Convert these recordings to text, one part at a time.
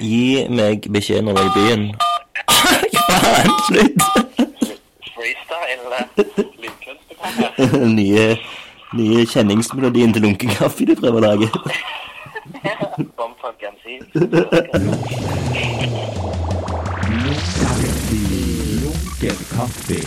Gi meg beskjed når du er i byen. Faen, slutt! Freestyle. eh, Lydkunst, kanskje? nye, nye kjenningsmelodien til lunken kaffe de prøver å lage. Lunken. Kaffe.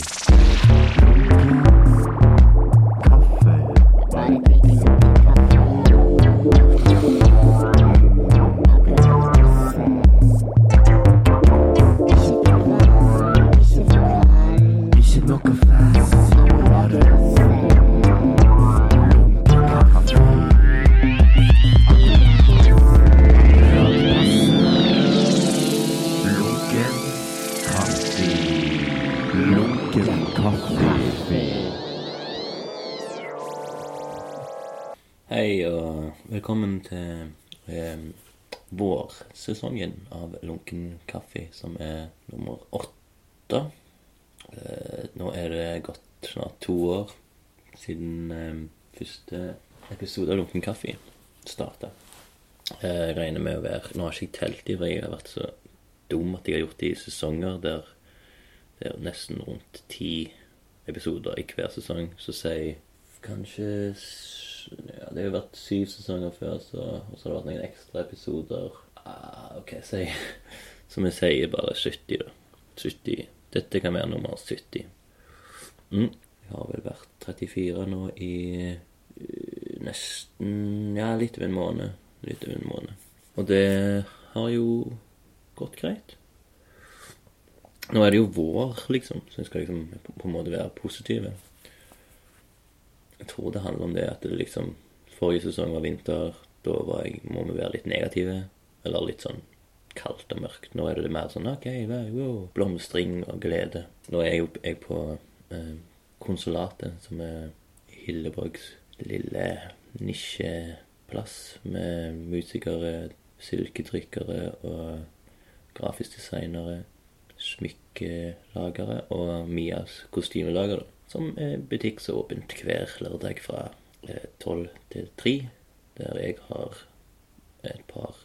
Til eh, vårsesongen av Lunken kaffe, som er nummer åtte. Eh, nå er det gått snart to år siden eh, første episode av Lunken kaffe starta. Jeg regner med å være Nå har ikke jeg telt i, for jeg har vært så dum at jeg har gjort det i sesonger der det er nesten rundt ti episoder i hver sesong. Så sier kanskje s- ja, Det har jo vært syv sesonger før, så, og så har det vært noen ekstra episoder. Ah, ok, si Som jeg sier, bare 70, da. 70. Dette kan være nummer 70. Mm. Jeg har vel vært 34 nå i uh, nesten Ja, litt over en måned. Litt over en måned. Og det har jo gått greit. Nå er det jo vår, liksom, så jeg skal liksom på, en måte være positive. Jeg tror det handler om det at det liksom Forrige sesong var vinter. Da var jeg, må vi være litt negative. Eller litt sånn kaldt og mørkt. Nå er det mer sånn OK, wow, blomstring og glede. Nå er jeg jo jeg på eh, Konsulatet, som er Hilleborgs lille nisjeplass med musikere, silketrykkere og grafisk designere, smykkelagere og Mias kostymelager, da, som er butikk som er åpent hver lørdag fra tolv 12 til 3, der jeg har et par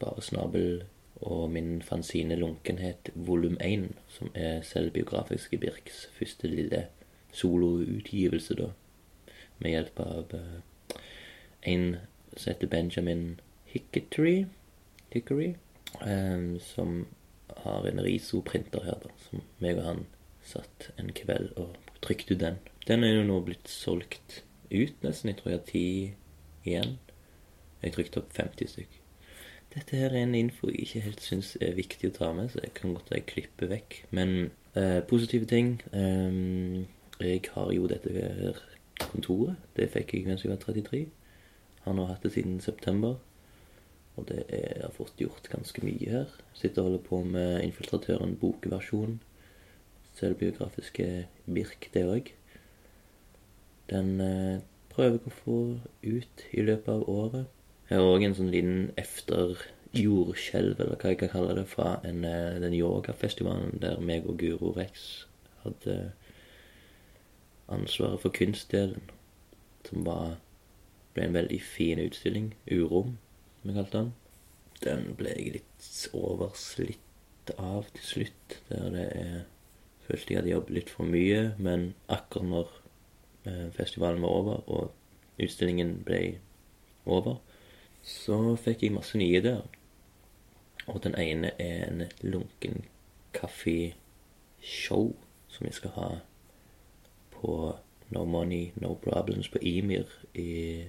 bare snabel og min fanzine Lunkenhet volum 1, som er selvbiografiske Birks første lille soloutgivelse, da, med hjelp av eh, en som heter Benjamin Hicketry, Hickory eh, som har en Riso-printer her, da, som meg og han satt en kveld og trykte du den. Den er jo nå blitt solgt ut, nesten. Jeg tror jeg har ti igjen. Jeg trykte opp 50 stykk. Dette her er en info jeg ikke helt syns er viktig å ta med, så jeg kan godt jeg klipper vekk. Men eh, positive ting eh, Jeg har jo dette her kontoret. Det fikk jeg mens jeg var 33. Har nå hatt det siden september. Og det er, jeg har fått gjort ganske mye her. Sitter og holder på med Infiltratøren bokversjon. Selvbiografiske Birk, det òg. Den eh, prøver jeg å få ut i løpet av året. Jeg har òg en sånn liten efter jordskjelv, eller hva jeg kan kalle det, fra en, eh, den yogafestivalen der meg og Guro Rex hadde ansvaret for kunstdelen. Som var, ble en veldig fin utstilling. Urom, som jeg kalte den. Den ble jeg litt overslitt av til slutt. Der det er Følte jeg hadde jobbet litt for mye, men akkurat når eh, festivalen var over og utstillingen ble over, så fikk jeg masse nye ideer. Og den ene er en lunken kaffe-show som jeg skal ha på No Money, No Problems på Imir i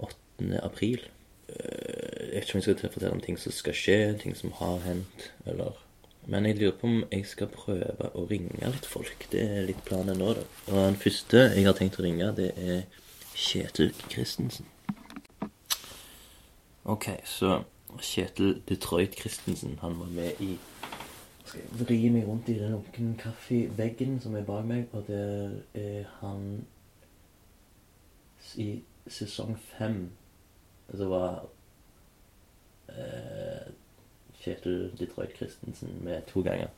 8. april. Eh, Jeg jeg skal fortelle om ting som skal skje, ting som har hendt, eller Men jeg lurer på om jeg skal prøve å ringe litt folk. Det er litt planen nå, da. Og den første jeg har tenkt å ringe, det er Kjetil Christensen. Ok, så Kjetil Detroit Christensen, han var med i Skal jeg vri meg rundt i den lunken kaffeveggen som er bak meg, og der er han i sesong fem. Så var eh, Kjetil Detroit Christensen med to ganger.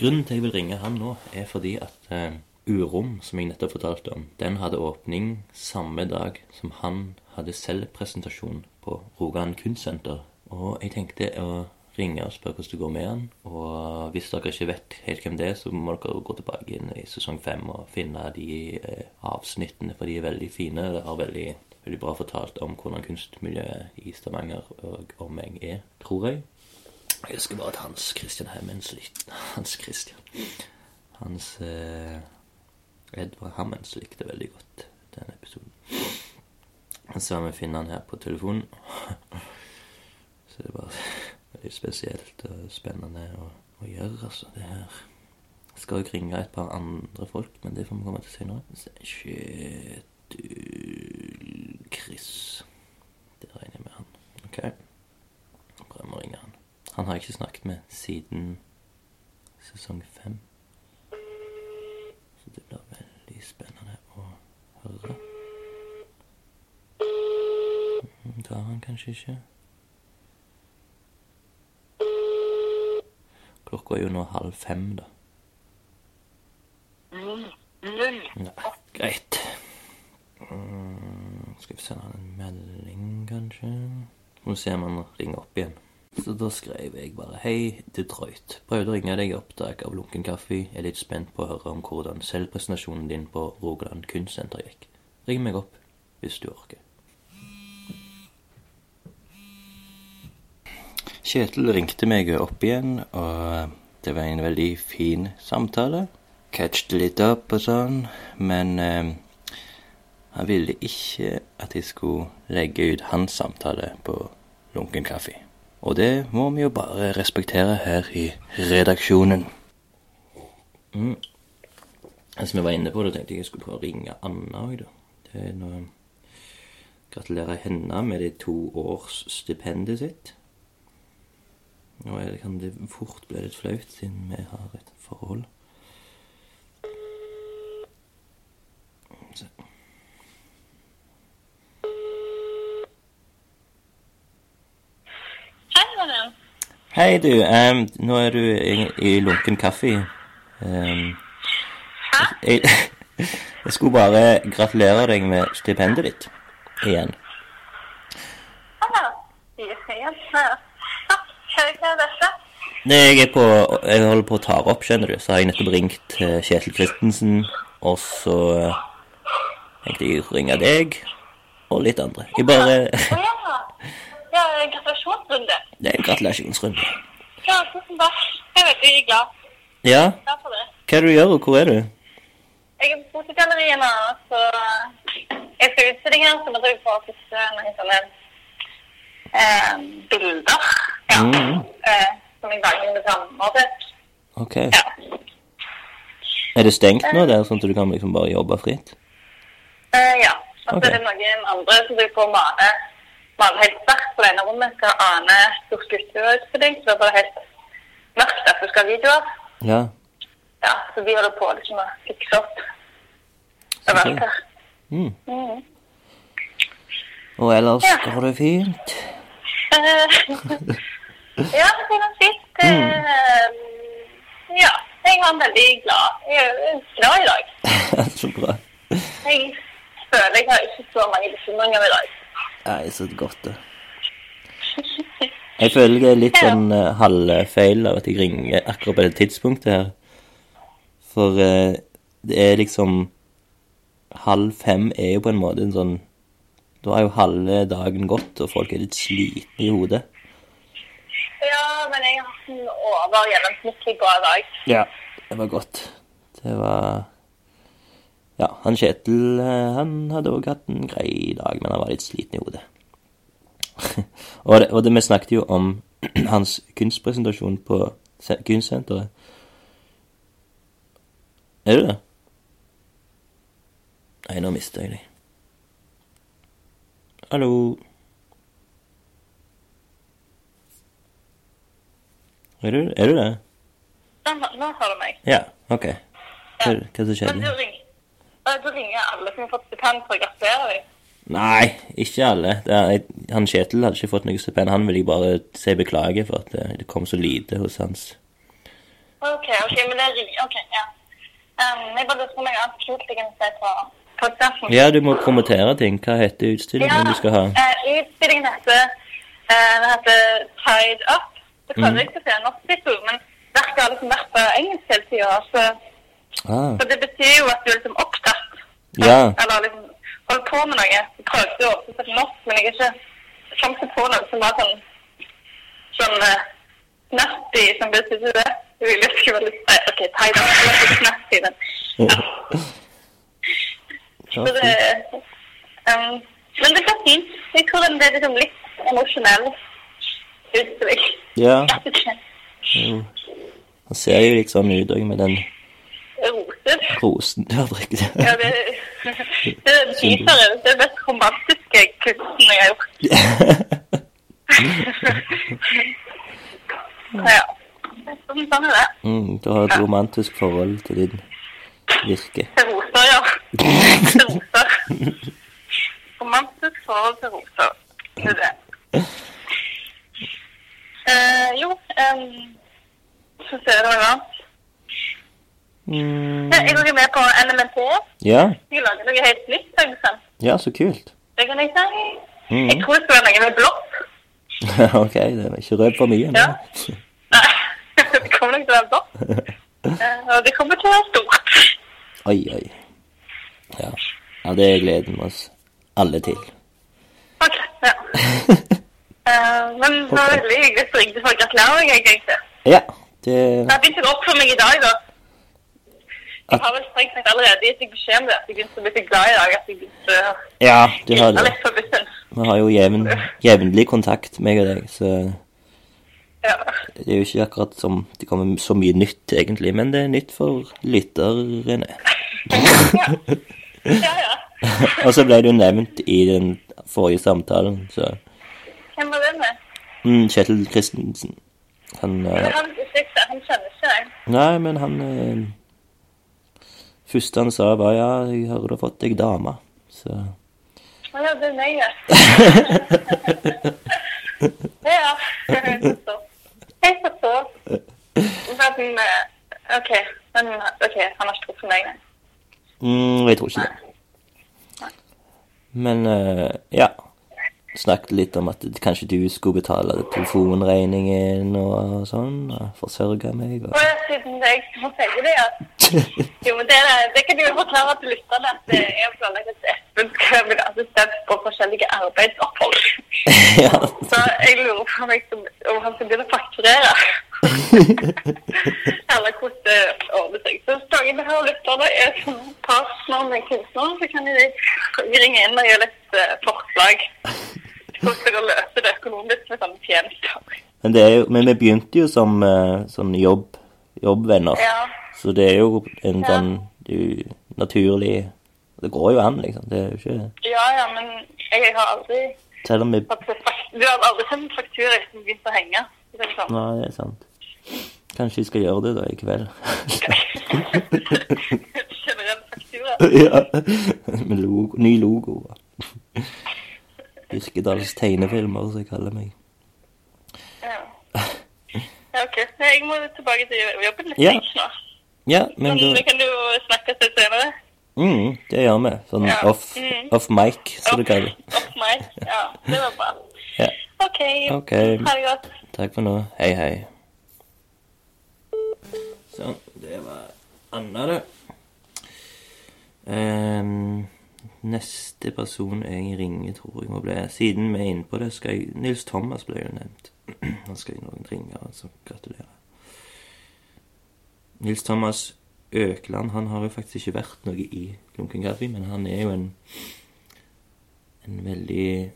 Grunnen til jeg vil ringe han nå, er fordi at eh, Urom, som jeg nettopp fortalte om, den hadde åpning samme dag som han hadde selvpresentasjon på Rogaland Kunstsenter Og jeg tenkte å ringe og spørre hvordan det går med han. Og hvis dere ikke vet helt hvem det er, så må dere gå tilbake inn i sesong fem og finne de eh, avsnittene, for de er veldig fine. Det har veldig, veldig bra fortalt om hvordan kunstmiljøet i Stavanger og omegn er, tror jeg. Jeg husker bare at Hans Christian Hemmens litt Hans Christian Hans eh, Edvard Hammens likte veldig godt den episoden. Så vi finner han her på telefonen. Så det er bare veldig spesielt og spennende å, å gjøre, altså, det her. Jeg skal jo ringe et par andre folk, men det får vi komme til senere. Kjetil Chris. Det regner jeg med han. Ok. Prøver å ringe han. Har jeg ikke snakket med siden sesong fem. Så det blir veldig spennende å høre. Mm, Tar han kanskje ikke? Klokka er jo nå halv fem, da. Null. Ja, greit. Mm, skal vi sende han en melding, kanskje? Må se om han ringer opp igjen. Så da skrev jeg bare Hei, Detroit. Prøvde å ringe deg i opptak av Lunken kaffe. Er litt spent på å høre om hvordan selvpresentasjonen din på Rogaland Kunstsenter gikk. Ring meg opp hvis du orker. Kjetil ringte meg opp igjen, og det var en veldig fin samtale. Catchet litt opp og sånn, men eh, han ville ikke at jeg skulle legge ut hans samtale på Lunken kaffe. Og det må vi jo bare respektere her i redaksjonen. Mm. Altså, vi var inne på, det, tenkte jeg jeg skulle prøve å ringe Anna òg, da. Det er noe Gratulerer henne med det to års stipendet sitt. Nå kan det fort bli litt flaut, siden vi har et forhold. Så. Hei, Mariann. Hei, du. Um, nå er du i, i lunken kaffe. Em, jeg, jeg skulle bare gratulere deg med stipendet ditt igjen. Ah, Kjempefint. Ja, hva er dette? Nei, Jeg er på Jeg holder på å ta opp, skjønner du. Så har jeg nettopp ringt eh, Kjetil Christensen, og så eh, tenkte jeg å ringe deg og litt andre. Jeg bare ja. Gratulasjonsrunde. Det er en gratulasjonsrunde. Ja, tusen takk. Jeg er veldig glad, Ja, glad for det. hva er det du gjør, og hvor er du? Jeg er på Fotogalleriet nå, så jeg skal utstilling her, så må jeg få fikse noen sånne eh, bilder. Ja. Mm. Eh, som jeg lager med rammer til. Ok. Ja. Er det stengt nå der, sånn at du kan liksom bare jobbe fritt? Eh, ja. Og så okay. er det noen andre som driver på å male, male helt sterkt på det ene rommet. Skal ane stort gutterutstilling, så det er bare helt mørkt at du skal ha videoer. Ja. Ja, så vi holder på liksom å fikse opp Så overalt her. Mm. Mhm. Og ellers Ja. går det fint? Eh, ja, det går fint. Eh, Ja, jeg var veldig glad. Jeg er glad i dag. så bra. Jeg føler jeg har ikke så mange bekymringer i dag. Nei, så godt det. Jeg føler det er litt sånn uh, halvfeil av at jeg ringer akkurat på det tidspunktet her. For uh, det er liksom Halv fem er jo på en måte en sånn Da har jo halve dagen gått, og folk er litt slitne i hodet. Ja, men jeg har hatt en over gjennomsnittlig bra dag. Ja. Det var godt. Det var Ja, han Kjetil eh, han hadde òg hatt en grei dag, men han var litt sliten i hodet. og, det, og det, vi snakket jo om hans kunstpresentasjon på kunstsenteret. Er du det? Nei, nå mista jeg deg. Hallo? Er du, er du det? Nå, nå har du meg. Ja, ok. Hva, hva som Men skjedde? du ringer, eh, du ringer alle som har fått stipend for å gratulere dem. Nei, ikke alle. Er, han Kjetil hadde ikke fått noe stipend. Han ville jeg bare si beklage for at det, det kom så lite hos hans. Ok, ok, men det er ok, ja. Um, jeg bare lurte på noe annet kult jeg kan se på. Ja, du må promotere ting. Hva heter utstillingen du skal ha? Uh, utstillingen heter uh, heter Tied Up. Det kan jeg ikke si en norsk tittel, men verket har liksom vært på engelsk hele tida. Så, Ah, så det betyr jo at du er liksom opptatt. Ja. Eller liksom holdt på med noe. Jeg prøvde å oversette til norsk, men jeg ikke kom ikke på noe som var sånn sånn uh, snappy som betydde det. Jeg ville skrive litt Nei, OK. Det var litt snappy, men ja. Så det um, Men det går fint. Jeg tror den er liksom litt emosjonell utstilling. Ja, ikke. jo. Han ser jo sånn ut òg, med den Roser. rosen du har drukket. Ja, det, det er. Det er den mest romantiske kunsten jeg har gjort. Ja. Sånn, sånn er det. Mm, du har et romantisk forhold til din virke. Til roser, ja. Til roser. Romantisk forhold til roser. Det er det. Uh, jo, um, så ser det noe annet. Mm, Ja, Jeg er med på NMT. ja, Jeg lager noe helt nytt. Liksom. ja, så kult. Det kan jeg si. Mm. Jeg tror det skal være noe med blått. ok, det er ikke rød for mye. Ja. Nei, det kommer nok til å være blått. Eh, Og det kommer til å være stort. Oi, oi. Ja. ja, det gleder vi oss alle til. Ok, ja. uh, Men det var veldig hyggelig å du ringte for å gratulere meg, egentlig. Ja, det Det begynte begynt å gå opp for meg i dag, da. Jeg har vel strengt sagt allerede gitt beskjed om det, at jeg begynte å bli så glad i dag at jeg begynte å Ja, du har det. litt på bussen. Vi har jo jevn, jevnlig kontakt, meg og deg, så Ja. det er jo ikke akkurat som det kommer så mye nytt, egentlig, men det er nytt for lytterne. ja, ja. Og så ble du nevnt i den forrige samtalen, så Hvem var det med? mm, Kjetil Christensen. Han uh... Han, han kjenner ikke deg. Nei, men han eh, Første han sa, var ja, jeg hører du har fått deg dame. Så Å ja, det er meg, ja. ja. Jeg forstår. Men, eh, OK. Men, ok, han har ikke truffet meg, nei. mm, Jeg tror ikke det. Men eh, ja. Snakket litt om at kanskje du skulle betale telefonregningen og sånn. og Forsørge meg. Og jeg, siden jeg må si det, ja. Jo, men det, det kan du jo forklare til lytterne at det er planlagt at Espen skal bli assistent på forskjellige arbeidsopphold. ja. Så jeg lurer på om, jeg om han skal begynne å fakturere. Eller hvordan det ordner seg. Så hvis noen her lytterne er som partner med kunstnere, så kan de ringe inn og gjøre litt eh, forslag til hvordan det kan løse det økonomisk med sånne tjenester. Men, det jo, men vi begynte jo som sånn jobb, jobbvenner. Ja. Så det er jo en Ja. sånn er naturlig Det går jo an, liksom. Det er jo ikke Ja, ja, men jeg har aldri Selv om vi Du har aldri sendt faktura som begynte å henge. Det er sant. Nei, det er sant. Kanskje jeg skal gjøre det da i kveld. Generell faktura. ja. Med logo, ny logo. Birkedals tegnefilmer, som jeg kaller meg. Ja. ja, ok. Nei, Jeg må tilbake til jobben litt Ja. snart. Ja, men Men da vi kan jo snakke litt senere. mm, Det gjør vi. Sånn Ja. off, Mm. off mic, som du kaller det. Off mic, Ja, det var bra. Ja. OK. Ok. Ha det godt. Takk for nå. Hei, hei. Sånn. Det var Anna, det. Um, neste person jeg ringer, tror jeg må bli Siden vi er inne på det, skal jeg Nils Thomas ble jo nevnt. Han skal jeg noen ringe, altså. Gratulerer. Nils Thomas Økland han har jo faktisk ikke vært noe i Lunken kaffe, men han er jo en en veldig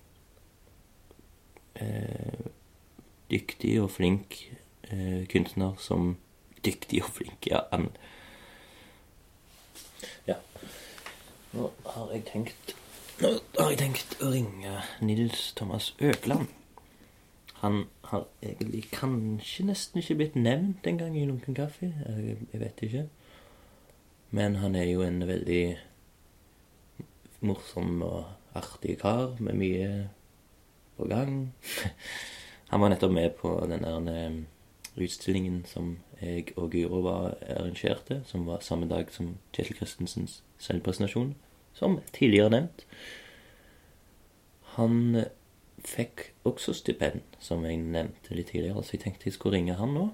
eh, dyktig og flink eh, kunstner som Dyktig og flink, ja. Han Ja. Nå har jeg tenkt Nå har jeg tenkt å ringe Nils Thomas Økland. Han har egentlig kanskje nesten ikke blitt nevnt engang i Lunken kaffe. Jeg, jeg vet ikke. Men han er jo en veldig morsom og artig kar med mye på gang. Han var nettopp med på den der eh, utstillingen som jeg og Gyro var arrangerte, som var samme dag som Kjetil Christensens selvpresentasjon, som tidligere nevnt. Han fikk også stipend, som jeg nevnte litt tidligere, så jeg tenkte jeg skulle ringe han nå.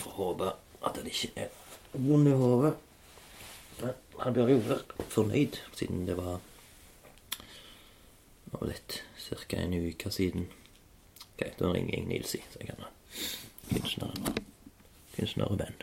For å håpe at han ikke er vond i hodet. Han bør jo være fornøyd, siden det var var litt ca. en uke siden. Ok, da ringer jeg Nilsi, så jeg kan kunstneren. Kunstner og band.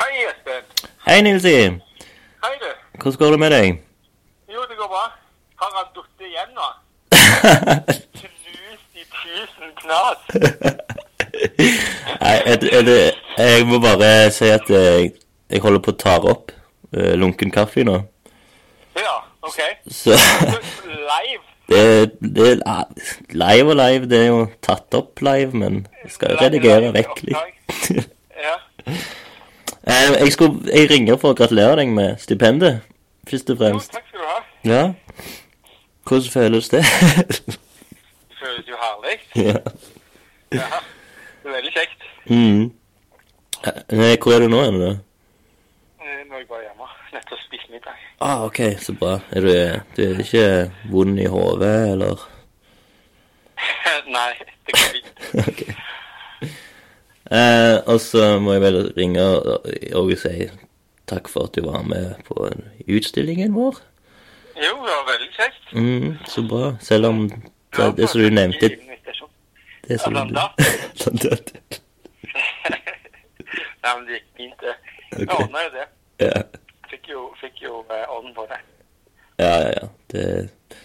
Hei, Espen. Hei, Nilsi! Hei, du. Hvordan går det med deg? Jo, det går bra. Har han datt igjen nå? Knust i tusen knas. Nei, det- er jeg må bare si at jeg, jeg holder på å ta opp uh, lunken kaffe nå. Ja, OK. Så Live. det, det live og live. Det er jo tatt opp live, men jeg skal jo redigere vekk litt. Ja. Eh, jeg, skulle, jeg ringer for å gratulere deg med stipendet, først og fremst. Jo, takk skal du ha. Ja. Hvordan føles det? Føles jo herlig. ja. Ja. Det er veldig kjekt. Mm. Eh, Hvor er du nå? Er du det? Eh, Nå er jeg bare hjemme. Nettopp spist middag. Ah, ok, så bra. Er du, du er ikke vond i hodet, eller? Nei, det går fint. ok. Eh, og så må jeg vel ringe og, og si takk for at du var med på utstillingen vår. Jo, det var veldig kjekt. Mm, så bra. Selv om det, det som du nevnte. Det som Ja, du, blant Blant. Nei, men det gikk fint, det. Jeg Ok. ordna jo det. Ja, Fikk jo, fikk jo eh, orden på det. ja, ja. ja. Det,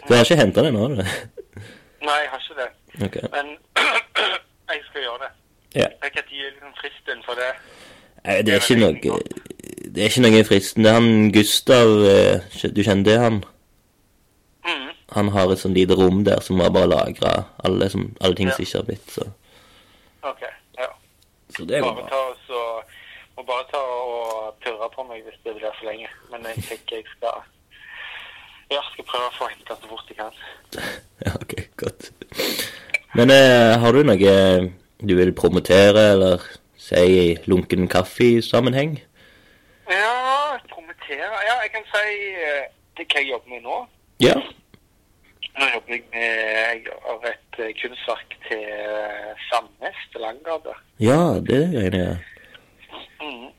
du har ikke henta den har du? det? Nei, jeg har ikke det. Okay. Men jeg skal gjøre det. Ja. Kan gi liksom fristen for det. Nei, det er ikke noe Det er ikke noe fristende. Det er han Gustav eh, Du kjenner det, han? Han har et sånn lite rom der som var bare lagra alle, alle ting Ja. som ikke har blitt, så OK. Ja. Så det går Bare bra. ta og så Må bare ta og purre på meg hvis det blir for lenge. Men jeg tenker jeg skal Ja, skal prøve å få henta så fort jeg kan. Ja, ok, godt. Men eh, har du noe du vil promotere eller si i lunken kaffe-sammenheng? Ja, promotere Ja, jeg kan si eh, det hva jeg jobber med nå. Ja. Nå jobber jeg med har et eh, kunstverk til eh, Sandnes, til Langgata. Ja, det er jeg. Mm.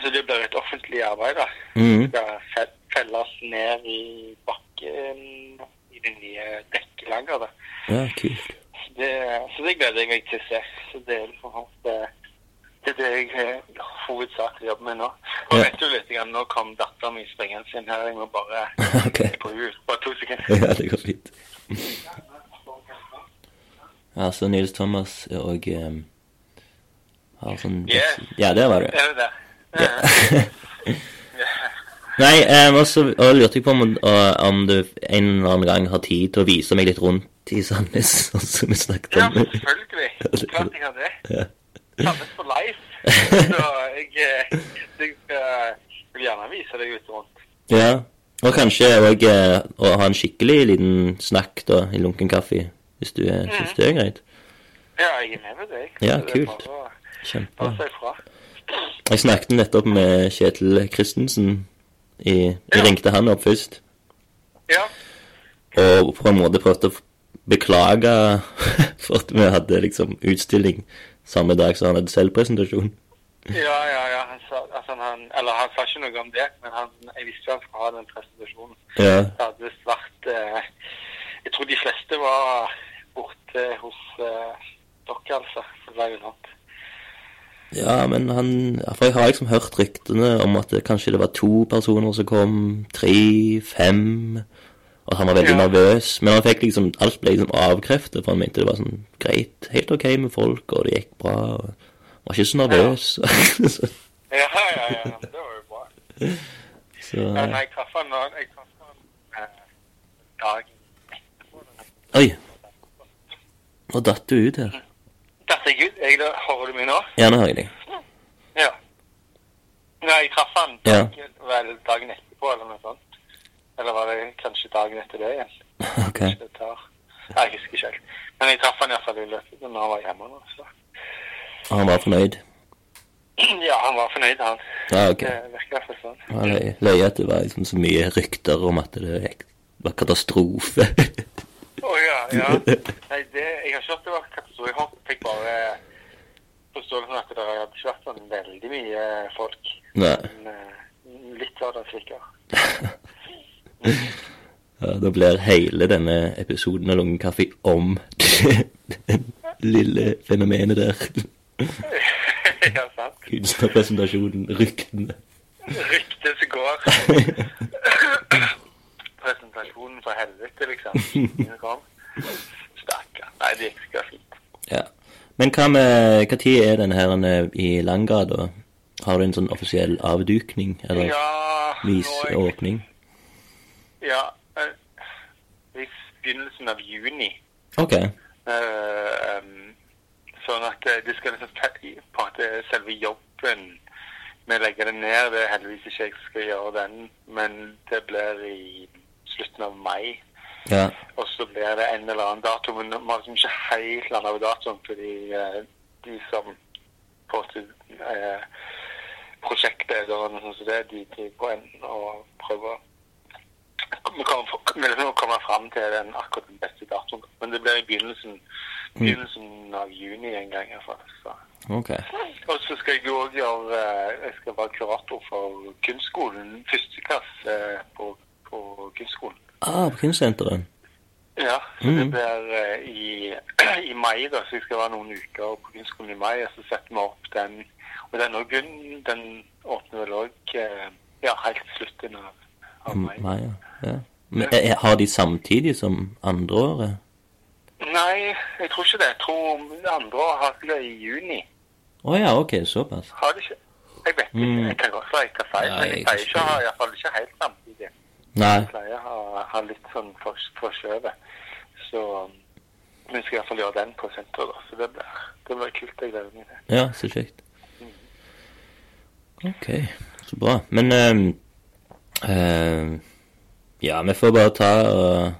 Så det blir et offentlig arbeid, da. Mm. Det skal felles ned i bakken i det nye dekkelageret. Ja, kult. Så det, så det gleder jeg meg til å se. Så det er liksom eh, det er det jeg eh, hovedsakelig jobber med nå. Og Ja. vet du litt, nå kom datteren min springende inn her. Jeg må bare ok. på henne. Bare to sekunder. Ja, det går fint. Ja, så Nils Thomas og um, har sånn Yeah. Ja, der var du. Er det det? Ja. Nei, um, og så og lurte jeg på om, om du en eller annen gang har tid til å vise meg litt rundt i Sandnes, sånn som vi snakket om. Ja, selvfølgelig. Klart jeg har det. Ja. Sandnes på live. Så jeg, eh, jeg skal- vil gjerne vise deg ut rundt. ja. Og kanskje òg å ha en skikkelig liten snakk da, i lunken kaffe, hvis du mm. syns det er greit. Ja, jeg er med på det. Ja, det kult. Kjempe. Jeg snakket nettopp med Kjetil Christensen. I, jeg Ja. ringte han opp først. Ja. Og på en måte prøvde å beklage for at vi hadde liksom utstilling samme dag som han hadde selvpresentasjon. Ja, ja, ja. Han sa, altså, han, eller han sa ikke noe om det, men han, jeg visste jo han skulle ha den presentasjonen. Ja, Det hadde visst vært eh, Jeg tror de fleste var borte hos eh, dere, altså. Det var jo ja men han For jeg har liksom hørt ryktene om at det, kanskje det var to personer som kom. Tre, fem. Og han var veldig Ja. nervøs. Men han fikk liksom alt ble liksom avkreftet, for han mente det var sånn greit, helt OK med folk, og det gikk bra. og var ikke så nervøs. Ja. Ja, ja, ja. Det var jo bra. så Ja, nei, jeg traff han jeg traff han eh, dagen etterpå. Oi. Nå datt du ut her. Datt jeg ut? Jeg, da, hører du meg nå? Ja, nå hører jeg deg. Ja. Nei, jeg traff han Ja. dagen, vel dagen etterpå, eller noe sånt. Eller var det kanskje dagen etter det igjen? Ok. Jeg, tar. Jeg husker ikke helt. Men jeg traff han iallfall i løpet når han var hjemme nå. Så. Og han var fornøyd? Ja, han var fornøyd, han. Ja, ok. Det virker iallfall sånn. Han løy, løy at det var liksom så mye rykter om at det var katastrofe. Å ja, ja. Nei, det, jeg har ikke hørt det var katastrofe. Jeg håper- fikk bare forståelsen at det hadde ikke vært sånn veldig mye folk. Nei. Men eh, litt var det sikkert. Ja, da blir hele denne episoden av Lungekaffe om det lille fenomenet der. ja, sant. Kunstnerpresentasjonen, ryktene. Ryktet som går. Presentasjonen for helvete, liksom. Stakkar. Nei, det gikk fint. Ja. Men hva med Hva tid er denne her eh, i Langgata? Har du en sånn offisiell avdukning, eller Ja, visåpning? Ja, eh, i begynnelsen av juni. Ok. Eh, sånn at du skal liksom på at selve jobben med å legge det ned, det er heldigvis ikke jeg som skal gjøre den, men det blir i slutten av mai. Ja. Og så blir det en eller annen dato, men vi har liksom ikke helt landa på datoen, fordi eh, de som på til eh, eller noe sånt, som det, de driver på en og prøver vi kommer, komme liksom fram til den akkurat den beste datoen. Men det blir i begynnelsen, begynnelsen av juni en gang i. Så. Ok. Og så skal jeg jo også gjøre eh, Jeg skal være kurator for kunstskolen. Første klasse eh, på, på kunstskolen. Ah, på Kunstsenteret. Ja, så det blir eh, i, i mai, da. Så jeg skal være noen uker på kunstskolen i mai. Og så setter vi opp den. Og den, den åpner vel òg ja, helt slutten av, av mai. Mai, ja. ja. Men er, har de samtidig som andre året? Nei, jeg tror ikke det. Jeg tror andreåret andre året har det i juni. Å ja, ok, såpass. Har de ikke? Jeg vet ikke. Mm. Jeg kan godt være jeg tar feil, men jeg pleier ikke å ha iallfall ikke helt samtidig. Nei. Jeg pleier å ha, ha litt sånn for- forskjøvet. Så um, vi skal iallfall gjøre den på senteret, da. Så det blir, det blir kult. Jeg gleder meg til. Ja, så kjekt. Ok, så bra. Men ehm, ehm, Ja, vi får bare ta og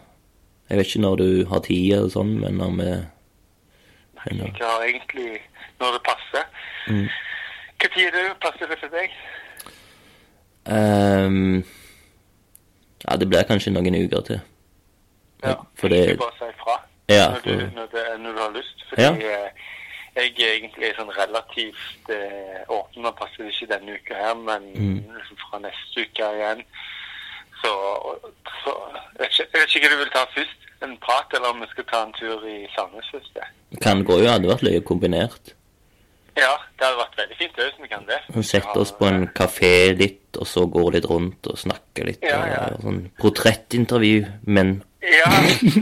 Jeg vet ikke når du har tid og sånn, men når vi Nei, Jeg har egentlig når det passer. Mm. Hva tid er det passer det for deg? Um, Ja, det blir kanskje noen uker til. Ja, for det- ikke bare si ifra Ja, når, for, når, når du har lyst. Fordi Ja. Jeg er egentlig sånn relativt eh, åpen. og passer ikke denne uka her, men Mm. liksom fra neste uke igjen. Så, så jeg, vet ikke, jeg vet ikke hva du vil ta først. En prat, eller om vi skal ta en tur i Sandnes først. det. kan gå jo, hadde vært løye kombinert. Ja, det hadde vært veldig fint hvis vi kan det. Vi setter oss på en kafé litt, og så går litt rundt og snakker litt. Ja, ja. og Sånn portrettintervju, men Ja,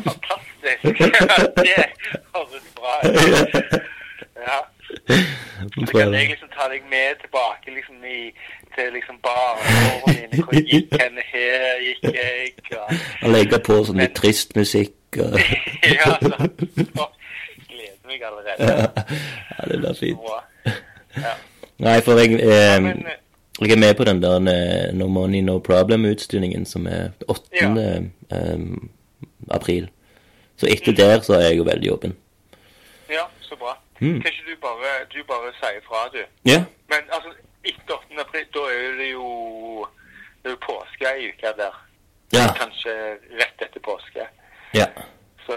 fantastisk. det høres bra ut. Så kan jeg liksom ta deg med tilbake liksom i, til liksom barneårene mine. Hvor gikk henne her, gikk jeg og Og legge på sånn litt trist musikk. Og, Ja, sant. Gleder meg allerede. ja, det blir fint. Ja. Nei, for jeg, eh, Men eh, jeg er med på den der eh, No Money No Problem-utstillingen som er 8. Ja. Eh, april. Så etter der så er jeg jo veldig åpen. ja, så bra. Mm. Kan ikke du bare, du bare si ifra, du? Ja. Men altså, etter 8. april, da er det jo det er jo påske ei uke der. Ja. Kanskje rett etter påske. Ja. Så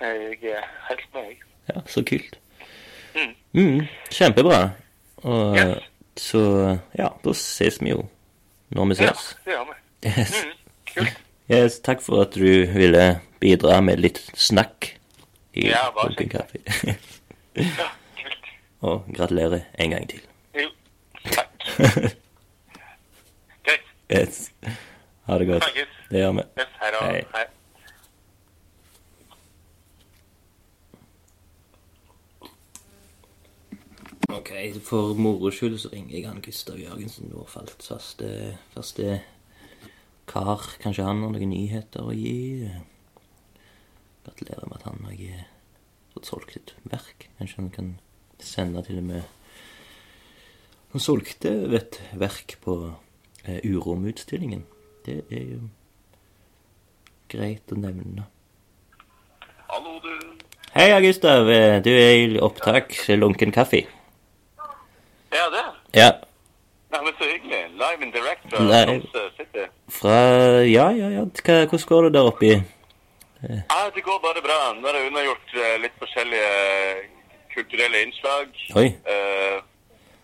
jeg er helt med, jeg. ja så kult. Mm. Mm, kjempebra. Og Yes. så ja, da ses vi jo når vi Ja, det gjør vi. Yes. Mm, kult. yes. Takk for at du ville bidra med litt snakk i Ja, Lunken Kaffe. Ja, kult. Og gratulerer en gang til. Jo, takk. Greit. Yes. Ha det godt. Snakkes. Det gjør vi. Yes, hei da. Hei. Hei. Ok, for moro skyld så ringer jeg han Gustav Jørgensen, vår falt faste, faste kar. Kanskje han har noen nyheter å gi? Gratulerer med at han har fått solgt et verk. Kanskje han kan sende til og med Han solgte et verk på eh, Uromutstillingen. Det er jo greit å nevne. Hallo, du. Hei, Gustav. Eh, Du er i opptak Lunken kaffe. Ja, det. Ja. Nei, men så hyggelig. Live and direct fra. Tromsø City. Fra Ja, ja, ja. Hva, hvordan går det der oppe i Ja, det går bare bra. Nå har jeg unnagjort eh, litt forskjellige kulturelle innslag. Oi. Eh,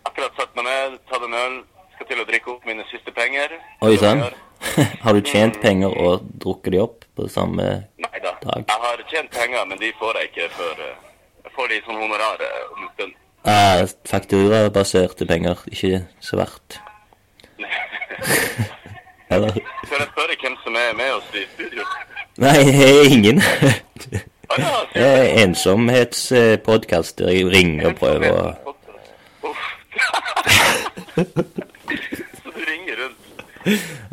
akkurat satt meg ned, tatt en øl. Skal til å drikke opp mine siste penger. Oi sann. Har du tjent penger og drukket de opp på samme Nei da. Jeg har tjent penger, men de får jeg ikke før eh, Jeg får de som honorar eh, om en stund. ah, fakturabaserte penger? Ikke. Eller Skal jeg spørre hvem som er med oss i studio? Nei, er ingen. Ja, Det er ensomhetspodkast der jeg ringer og prøver å Så du ringer rundt.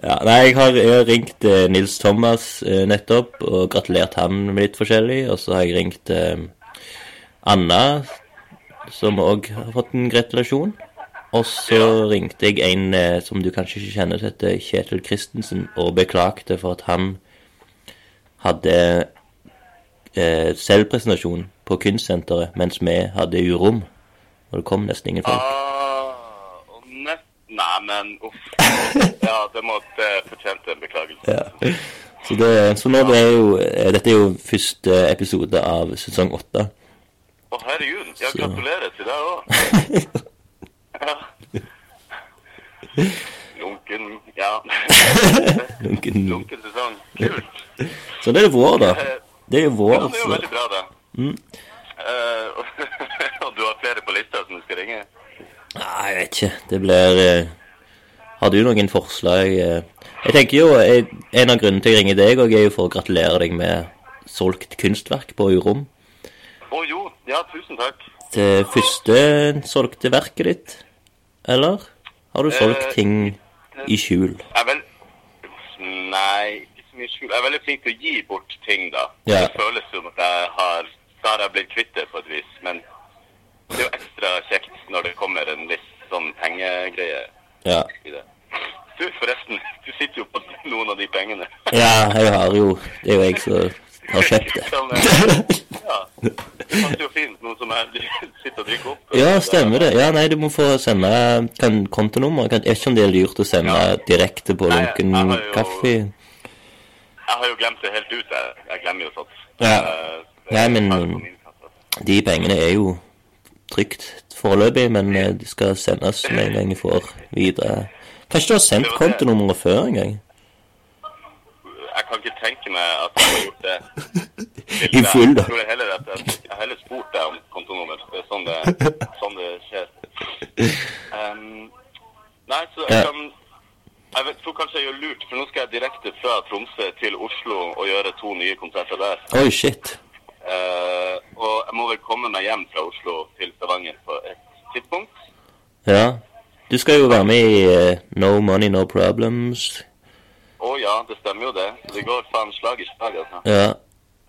Ja, nei, jeg har, jeg har ringt eh, Nils Thomas eh, nettopp og gratulert han med litt forskjellig. Og så har jeg ringt eh, Anna, som òg har fått en gratulasjon. Og så ringte jeg en eh, som du kanskje ikke kjenner, som heter Kjetil Christensen, og beklagte for at han hadde eh, selvpresentasjon på Kunstsenteret, mens vi hadde urom. Og det kom nesten ingen folk. Ah, og. Nei, men uff. Ja, det måtte fortjente en beklagelse. Ja. Så, det, så nå det er jo eh, Dette er jo første episode av sesong åtte. Å, herregud. Ja, gratulerer til deg òg. Ja. Lunken Ja. Lunken. Lunken sesong. Kult. Så det er vår, da. Det er jo Ja, vår. det er jo veldig bra, da. Mm. Uh, og du har flere på lista som du skal ringe? Nei, jeg vet ikke. Det blir eh, Har du noen forslag? Jeg tenker jo jeg, En av grunnene til jeg ringer deg, og er jo for å gratulere deg med solgt kunstverk på Urom. Å jo. Ja, tusen takk. Det første solgte verket ditt, eller? Har du solgt Eh, ting i skjul? Jeg vel Nei, ikke så mye skjul. Jeg er veldig flink til å gi bort ting, da. Ja. Det føles som at jeg har Da har jeg blitt kvitt det på et vis. Men det er jo ekstra kjekt når det kommer en viss sånn pengegreie Ja. i det. Du, forresten. Du sitter jo på noen av de pengene. ja, jeg har jo Det er jo jeg som har kjøpt det. Eh, ja. Det passer jo fint, noe som sitter og drikker opp. Ja, stemmer det. Ja, nei, du må få sende kan, kontonummer. Kan, jeg vet ikke om det er lurt å sende Ja. direkte på Lunken kaffe. Jeg har jo glemt det helt ut. Jeg, jeg glemmer jo sånt. Ja. Eh, Nei, men-. De pengene er jo trygt foreløpig, men eh, de skal sendes med en gang jeg får videre. Kanskje du har sendt kontonummeret før en gang? Jeg kan ikke tenke meg at jeg har gjort det. I full, da. Jeg tror heller at jeg, jeg heller spurt deg om kontonummer. Det er sånn det, sånn det skjer. Um, nei, så jeg kan Jeg vet, tror kanskje jeg gjør lurt, for nå skal jeg direkte fra Tromsø til Oslo og gjøre to nye konserter der. Oi, shit. Uh, og jeg må vel komme meg hjem fra Oslo til Stavanger på et tidspunkt. Ja. Du skal jo være med i eh, No Money No Problems. Å ja, det stemmer jo det. Det går faen slag i slag, altså. Ja.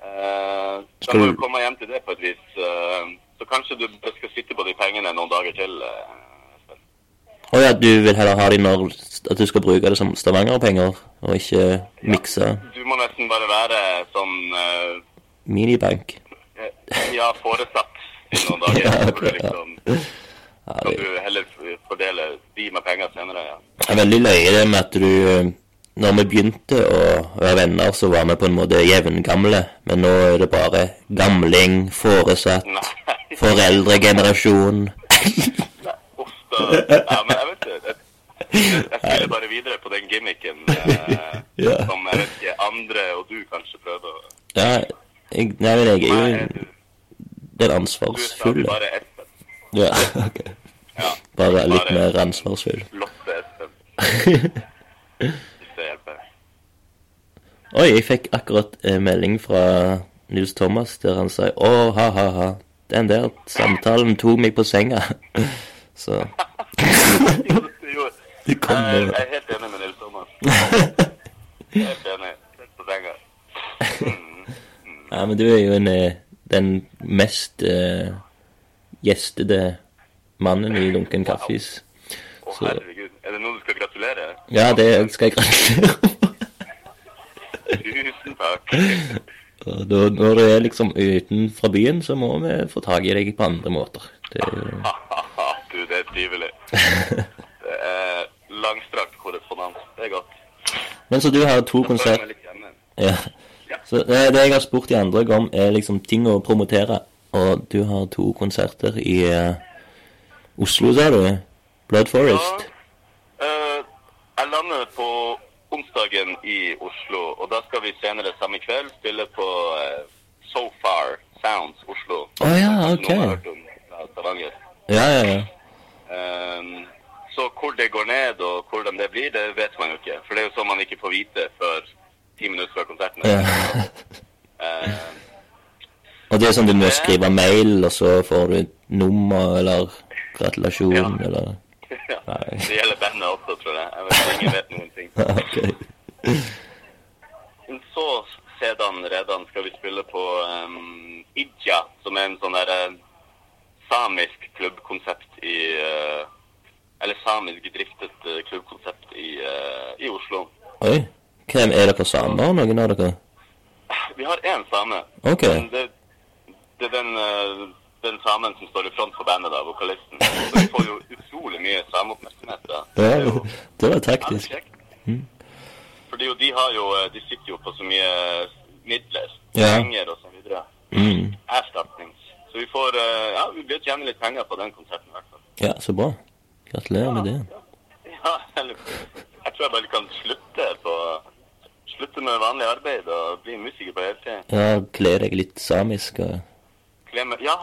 Eh, så Skal jeg må du- komme hjem til det på et vis. eh, så kanskje du skal sitte på de pengene noen dager til. eh. Å ja, du vil heller ha de når At du skal bruke det som Stavanger-penger, og ikke mikse Du må nesten bare være sånn eh, minibank? Ja, foresatt i noen dager. Ja, okay, ja. liksom Ja, kan du heller fordele de med penger senere. ja. er veldig løye det med at du eh, Når vi begynte å være venner, så var vi på en måte jevngamle. Men nå er det bare gamling, foresatt, foreldregenerasjon. Ja, men jeg vet ikke. Jeg, spiller bare videre på den gimmicken eh, Ja. som jeg vet ikke andre og du kanskje prøver å Ja, jeg, nei, men jeg er jo den ansvarsfulle. du er bare Espen. Ja, ok. Ja. Bare litt Bare- mer ansvarsfull. Lotte Espen. Det hjelper. Oi, jeg fikk akkurat eh, melding fra Nils Thomas der han sa Å, ha-ha-ha. Den der samtalen tok meg på senga. Så Jo, kom jeg, er helt enig med Nils Thomas. Helt enig. Helt på senga. Mm. Ja, men du er jo en, eh, den mest eh, gjestede mannen i Lunken Kaffis. Så- herregud. Er det noe du skal gratulere? Ja, det skal jeg gratulere. Tusen takk. Da, når du er liksom utenfor byen, så må vi få tak i deg på andre måter. Det er jo du, det er trivelig. Det er langstrakt korrespondanse. Det er godt. Men så du har to konserter. Ja. Så det, det jeg har spurt de andre om, er liksom ting å promotere. Og du har to konserter i uh, Oslo, sa du? Blood Forest? Eh, jeg lander på onsdagen i Oslo, og da skal vi senere samme kveld spille på eh, So Far Sounds Oslo. Å ja, ok. om Ja, ja, ja. Um, så hvor det går ned og hvordan det blir, det vet man jo ikke. For det er jo sånn man ikke får vite før ti minutter før konserten. ja. Ehm, Og det er sånn du må skrive mail, og så får du et nummer eller gratulasjon, Ja. eller ja. Det gjelder bandet også, tror jeg. jeg vet, ingen vet noen ting. okay. Så sedan redan skal vi spille på um, Idja, som er en sånn der eh, samisk klubbkonsept i uh, Eller samisk driftet eh, klubbkonsept i, uh, i Oslo. Oi. Hvem er dere samer, noen av dere? Vi har én same. Ok. Men det, det er den, den samen som står i front for bandet, da, vokalisten. Så vi får jo utrolig mye sameoppmerksomhet. da. Det er jo- Ja, det var Ja, taktisk. Mm. Fordi jo, de har jo, eh, de sitter jo på så mye midler, Ja. penger og så videre. Mm. Erstatnings. Så vi får, eh, ja, vi blir tjene litt penger på den konserten i hvert fall. Ja, så bra. Gratulerer med det. Ja, eller, jeg tror jeg bare kan slutte på, slutte med vanlig arbeid og bli musiker på heltid. Ja, kle deg litt samisk og meg, ja,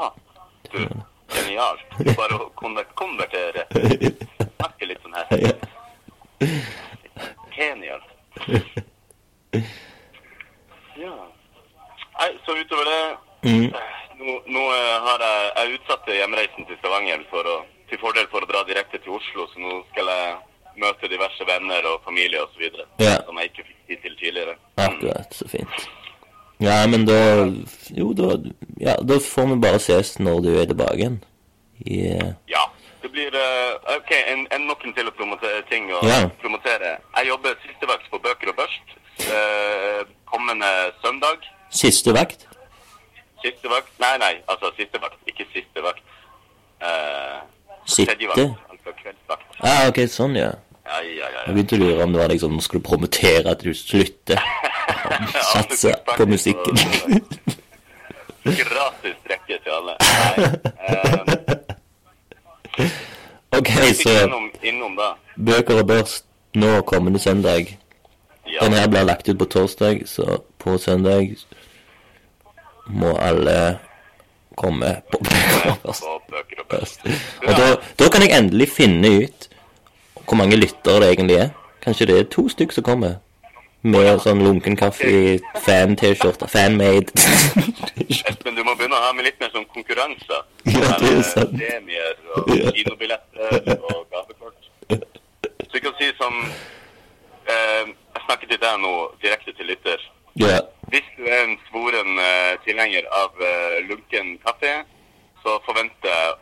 du, genialt. Det er Bare å konver konvertere. Snakke litt sånn her. Genial. Ja. Nei, så utover det Mm. Nå, nå eh, har jeg, jeg utsatte hjemreisen til Stavanger for å, til fordel for å dra direkte til Oslo, så nå skal jeg møte diverse venner og familie osv. Ja. som jeg ikke fikk tid til tidligere. Akkurat, så fint. Ja, men da Jo, da Ja, da får vi bare ses når du er tilbake igjen. I eh, Ja. Det blir uh, OK, en, en noen til å promotere ting å Ja. promotere. Jeg jobber siste vakt på Bøker og Børst uh, kommende søndag. siste vakt. Siste vakt Nei, nei, altså siste vakt, ikke siste vakt. Uh, Sitte? tredje vakt, altså kveldsvakt. Ah, ok, sånn, ja. Ja, ja, ja. Jeg begynte å lure om det var liksom Nå skulle promotere at du slutter. Satse på musikken. Gratis drikke til alle. Nei. Um, ok, så innom, innom bøker og børst nå kommende søndag. Ja. Den her blir lagt ut på torsdag, så på søndag må alle komme på bøker og børst. Og Og da, da kan jeg endelig finne ut hvor mange lyttere det egentlig er. Kanskje det er to stykk som kommer. Med sånn lunken kaffe, fan-T-skjorte, fan-made. Espen, du må begynne å ha med litt mer sånn konkurranse. Ja, det er sant. Premier og kinobilletter og gavekort. Så vi kan si som eh, Jeg snakker til deg nå direkte til lytter. ja. Hvis du er en svoren eh, tilhenger av eh, lunken kaffe, så forventer jeg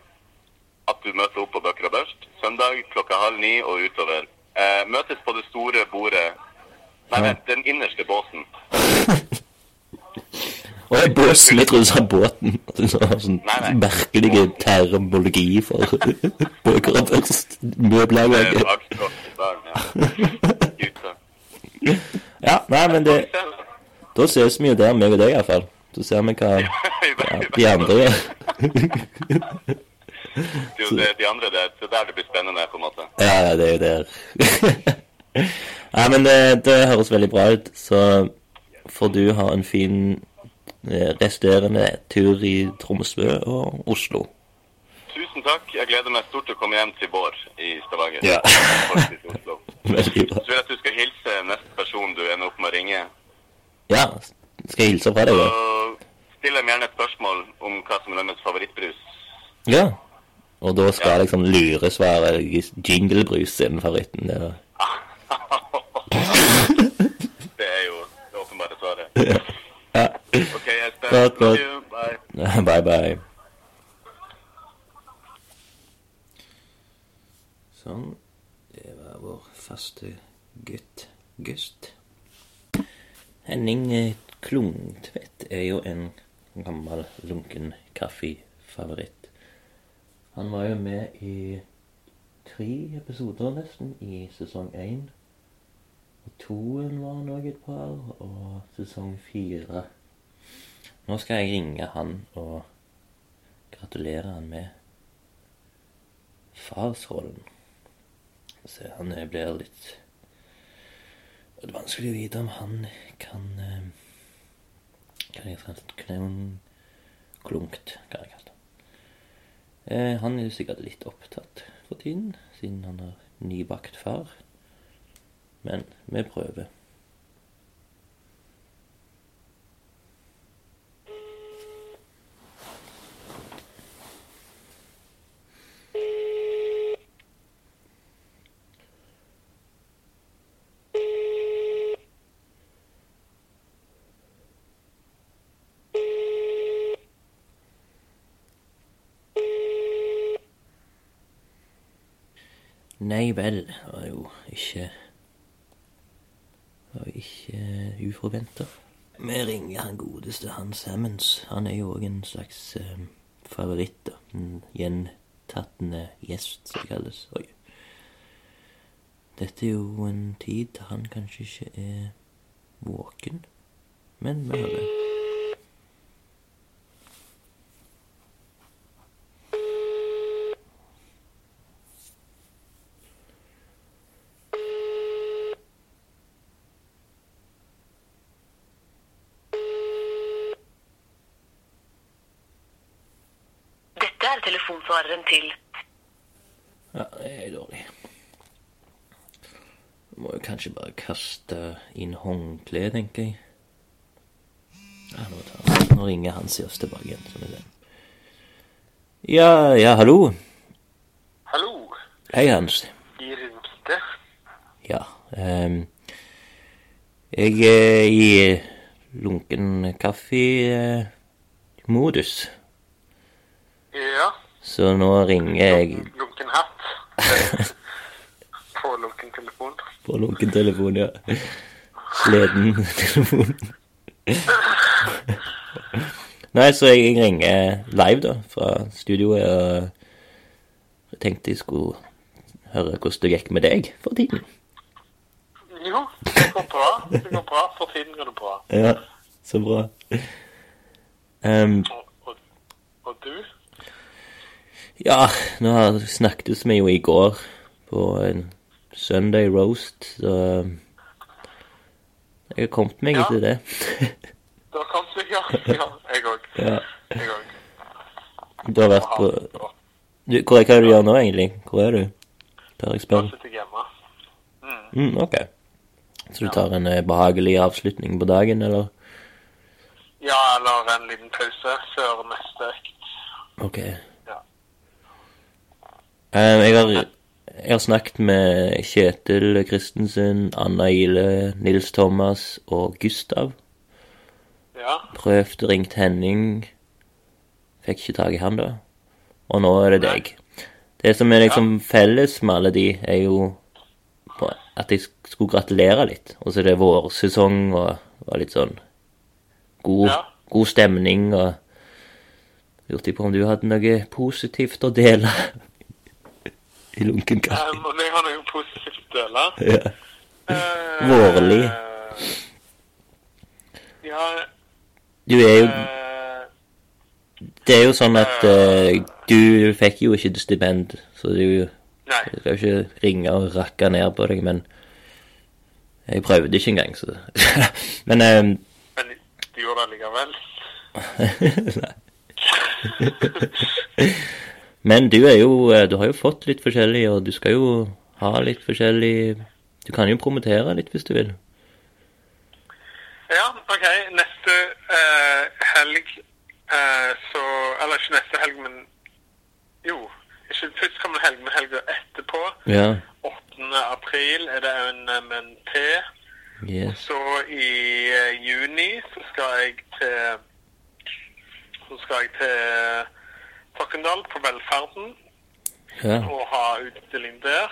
at du møter opp på Bøker søndag klokka halv ni og utover. Eh, møtes på det store bordet Nei, Ja. vent, den innerste båsen. Og jeg båsen, jeg trodde du sa båten. Du sa sånn Nei, nei. merkelige termologi for Møbelaget. er ja. Ja, nei, men det Da ses vi jo der, meg og deg iallfall. Så ser vi hva ja, de andre gjør. Det er jo det, de andre der, det er der det blir spennende, på en måte. Ja, ja, det er jo der. Nei, men det, det høres veldig bra ut, så får du ha en fin eh, resterende tur i Tromsø og Oslo. Tusen takk. Jeg gleder meg stort til å komme hjem til Bård i Stavanger. Ja. Veldig bra. Så vil jeg at du skal hilse neste person du ender opp med å ringe. Ja, skal jeg hilse fra deg, da? stiller still dem gjerne et spørsmål om hva som er deres favorittbrus. Ja. Og da skal ja. liksom luresvare jinglebrus sin favoritten. Det Det er jo det åpenbare svaret. Ja. OK, Espen. Godt, godt. Bye. Bye, bye. Sånn. Det var vår faste gutt Gust. Henning eh, Klungtvedt er jo en gammel lunken kaffefavoritt. Han var jo med i tre episoder nesten i sesong én. Og toen var han òg et par, og sesong fire. Nå skal jeg ringe han og gratulere han med farsrollen. Så han eh, blir litt Det er vanskelig å vite om han kan eh, Kan jeg si klen- Klunkt, kan jeg kalle det. Eh, han er jo sikkert litt opptatt for tiden, siden han har nybakt far. Men vi prøver. Nei vel, det var jo ikke Det var ikke uforventa. Vi ringer han godeste Hans Hammons. Han er jo òg en slags eh, favoritt, da. En gjentattende gjest, som det kalles. Oi. Dette er jo en tid han kanskje ikke er våken. Men vi hører. Dette er telefonsvareren til Ja, det er dårlig. Må jo kanskje bare kaste inn håndkle, tenker jeg. Ja, nå, tar, nå ringer Hansi oss tilbake igjen. Som det. Ja, ja, hallo. Hallo, Hei, Hans. de ringte. Ja. Um, jeg er i lunken kaffe-modus, Ja, så nå ringer jeg lunken hatt. På lunken telefon. på lunken telefon, ja. Sleden telefon. Nei, så jeg ringer live, da, fra studioet, og jeg tenkte jeg skulle høre hvordan det gikk med deg for tiden. Jo, det går bra. Det går bra. For tiden går det bra. Ja, så bra. Um, Og, og, og du? ja, nå snakkes vi jo i går på en Sunday roast, så jeg har kommet meg Ja. etter det. Du har kommet deg, ja? Ja, jeg òg. Ja. Jeg òg. Du har vært på du, Hva er det du gjør nå, egentlig? Hvor er du? Tør jeg spørre? sitter jeg hjemme. Mm, ok. Så du tar en eh, behagelig avslutning på dagen, eller? Ja, eller en liten pause før neste økt. Ok. Ja. Um, jeg, har, jeg har snakket med Kjetil Christensen, Anna Ile, Nils Thomas og Gustav. Ja. Prøvd ringt Henning. Fikk ikke tak i han da. Og nå er det deg. Det som er liksom felles med alle de, er jo at jeg skulle gratulere litt. Og så er det vårsesong og, og litt sånn god, Ja. god stemning og Lurte på om du hadde noe positivt å dele i lunken kaffe. Um, og jeg har noe positivt å dele. Ja. Uh, Vårlig. Ja Du er jo eh, Det er jo sånn at du fikk jo ikke stipend, så du Nei. Jeg skal ikke ringe og rakke ned på deg, men jeg prøvde ikke engang, så Men um, Men du gjorde det likevel. Nei. Men du er jo eh, Du har jo fått litt forskjellig, og du skal jo ha litt forskjellig Du kan jo promotere litt hvis du vil. Ja, OK. Neste eh, helg eh, så Eller ikke neste helg, men Jo. Ikke førstkommende helg, men helga etterpå. Ja. 8. april er det en MNT. Yes. Så i eh, juni så skal jeg til Så skal jeg til Sokndal på Velferden Ja. og ha utstilling der.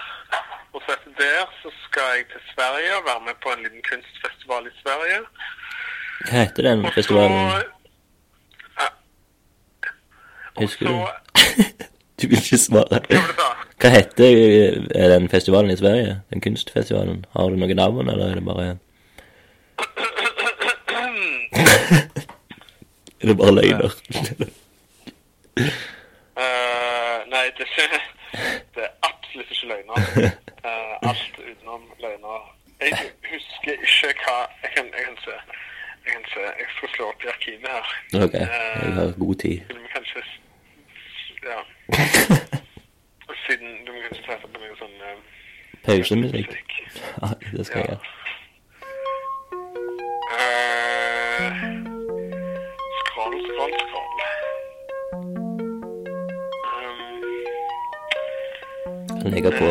Og så etter der så skal jeg til Sverige og være med på en liten kunstfestival i Sverige. Hva heter den Også, festivalen? Husker du? Du vil ikke svare. Hva heter eh, den festivalen i Sverige? Den kunstfestivalen? Har du noe navn, eller er det bare Er det bare løgner? Eh, nei, det, det er absolutt ikke løgner. Uh, alt utenom løgner. Jeg husker ikke hva Jeg kan, jeg kan se. Jeg kan se. Jeg skal slå opp i arkivet her. Ok, jeg har god tid. Du må kanskje Ja. Siden du må kanskje sette på noe sånn uh, Pausemusikk? Ja, det skal jeg gjøre. Eh, legge på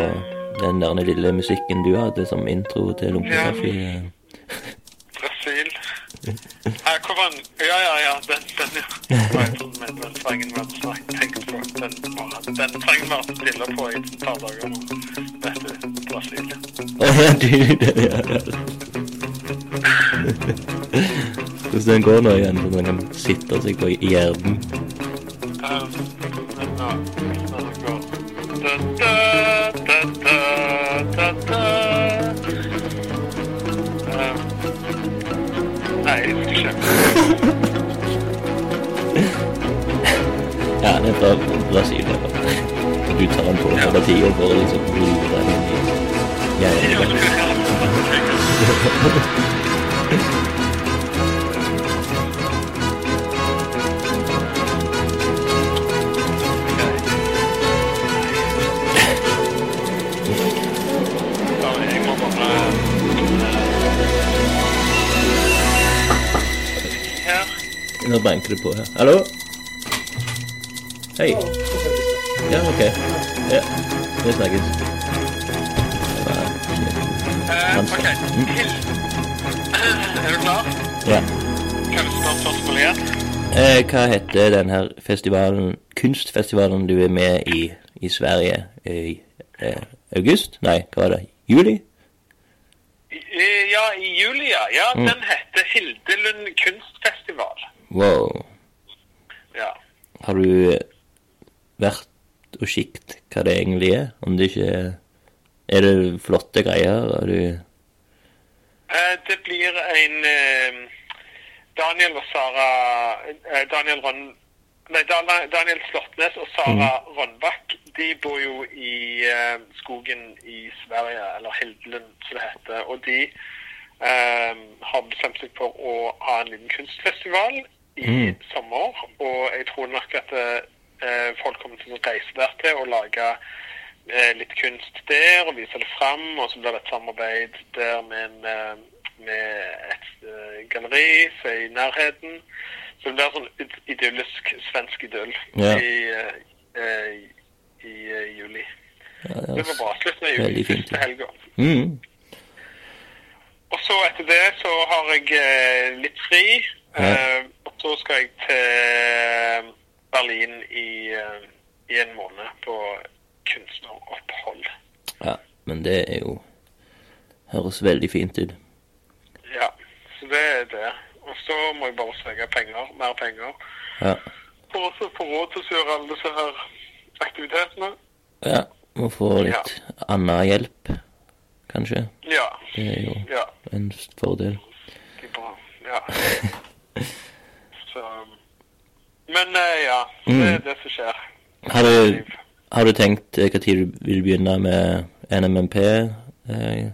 den der lille musikken du hadde som intro til. Brasil. Her kommer den. Ja, ja, ja. Den, den, ja. Den trenger den sangen hadde snakket tenkt på? Den, den sangen vi stille på i et par dager nå. Dette Brasil. Å ja, du ja, ja. Hvordan den går nå igjen, så den kan sitte seg på gjerden. Eh, Hans. ok. Er du klar? Ja. Eh, hva heter den her festivalen, kunstfestivalen du er med i i Sverige i eh, august? Nei, hva var det? Juli? Ja, i juli, ja. Ja, Mm. den heter Hildelund kunstfestival. Wow. Ja. Har du vært og kikt hva det egentlig er? Om det ikke er Er det flotte greier? Er du Eh, Det blir en eh, Daniel og Sara eh, Daniel Rønn... Nei, Daniel Slåttnes og Sara Rønnbakk de bor jo i eh, skogen i Sverige, eller Hildelund som det heter. Og de eh, har bestemt seg for å ha en liten kunstfestival i Mm. sommer. Og jeg tror nok at eh, folk kommer til å reise der til og lage eh, litt kunst der og vise det fram. Og så blir det et samarbeid der med, en, eh, med et eh, galleri som er i nærheten. Så det blir sånn id- idyllisk svensk idyll Ja. i, eh, eh, i eh, juli. ja, Det var altså. bra. Slutten av juli. siste. Helga. Mm. Og så etter det så har jeg eh, litt fri. Ja. Eh, og så skal jeg til Berlin i, eh, i en måned på kunstneropphold. Ja, men det er jo Høres veldig fint ut. Ja, så det er det. Og så må jeg bare søke penger, mer penger, Ja. for å få råd til å gjøre alle disse her aktivitetene. ja. Må få litt annen hjelp, kanskje. Ja. Det er jo Ja. en fordel. Det er bra. Ja. Så Men eh, ja, det er Mm. det som skjer. Har du, har du tenkt eh, tid du vil begynne med NMMP? Uh,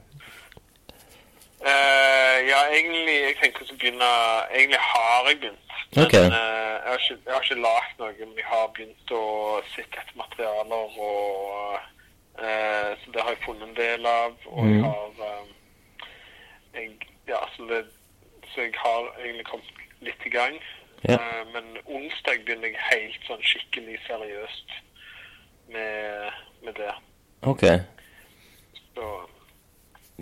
Eh, ja, egentlig jeg tenkte å begynne Egentlig har jeg begynt. Men okay. uh, jeg har ikke, jeg har ikke lagd noe, men jeg har begynt å sitte etter materialer og uh, Så det har jeg funnet en del av. Og jeg Mhm. har um, jeg, Ja, så, det, så jeg har egentlig kommet litt i gang. Ja. Eh, men onsdag begynner jeg helt sånn skikkelig seriøst med, med det. ok. Så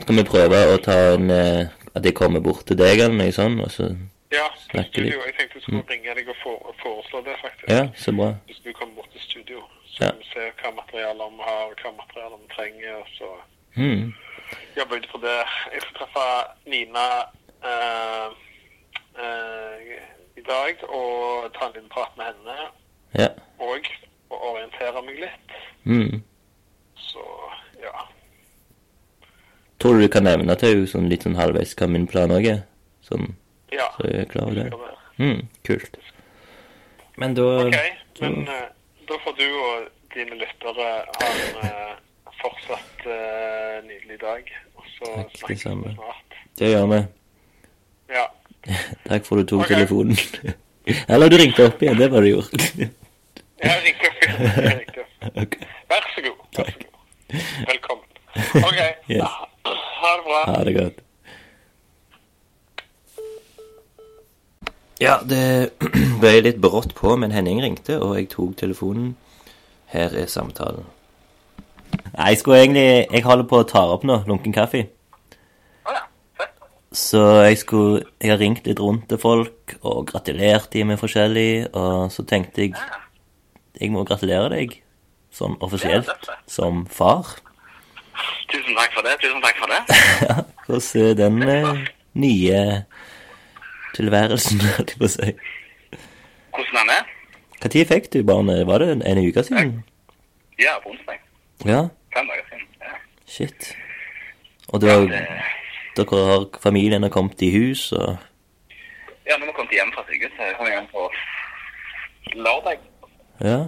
Skal vi prøve å ta en eh, At jeg kommer bort til deg eller noe sånt? Og så, ja, til vi? studio. Jeg tenkte jeg skulle ringe deg og foreslå det, faktisk. ja, så bra. Hvis du kommer bort til studio, så Ja. kan vi se hva materialer vi har, hva materialer vi trenger, og så Mm. jobbe ut fra det. Jeg skal treffe Nina eh, eh, i dag og ta en liten prat med henne Ja. og å orientere meg litt. Mm. Så ja. Tror du du kan nevne til henne sånn litt sånn halvveis hva min plan òg er? Sånn, Ja. så jeg er klar over det. Mm, kult. Men da OK, men uh, da får du og dine lyttere ha en uh, fortsatt uh, nydelig dag. Og så Takk, snakkes vi snart. Det gjør vi. Ja. Takk for at du tok okay. telefonen. Eller du ringte opp igjen, det var du gjort. Jeg ringte opp. Jeg ringte. Vær så god. Vær så god. Velkommen. OK. Yes. Ha det bra. Ha det godt. Ja, det ble litt brått på, men Henning ringte, og jeg tok telefonen. Her er samtalen. Nei, jeg skulle egentlig Jeg holder på å ta opp nå, lunken kaffe. Ja. Så jeg skulle Jeg har ringt litt rundt til folk og gratulert de med forskjellig, og så tenkte jeg Jeg må gratulere deg sånn offisielt som far. Tusen takk for det. Tusen takk for det. Hvordan er den eh, nye tilværelsen, holdt jeg på å si. Hvordan han er? Når fikk du barnet? Var det en, en uke siden? Ja, på onsdag. Ja, Fem dager siden. Ja. shit. Og da, dere har familien har kommet i hus, og Ja, når vi kom hjem fra sykehuset, jeg kom hjem på lørdag. Ja.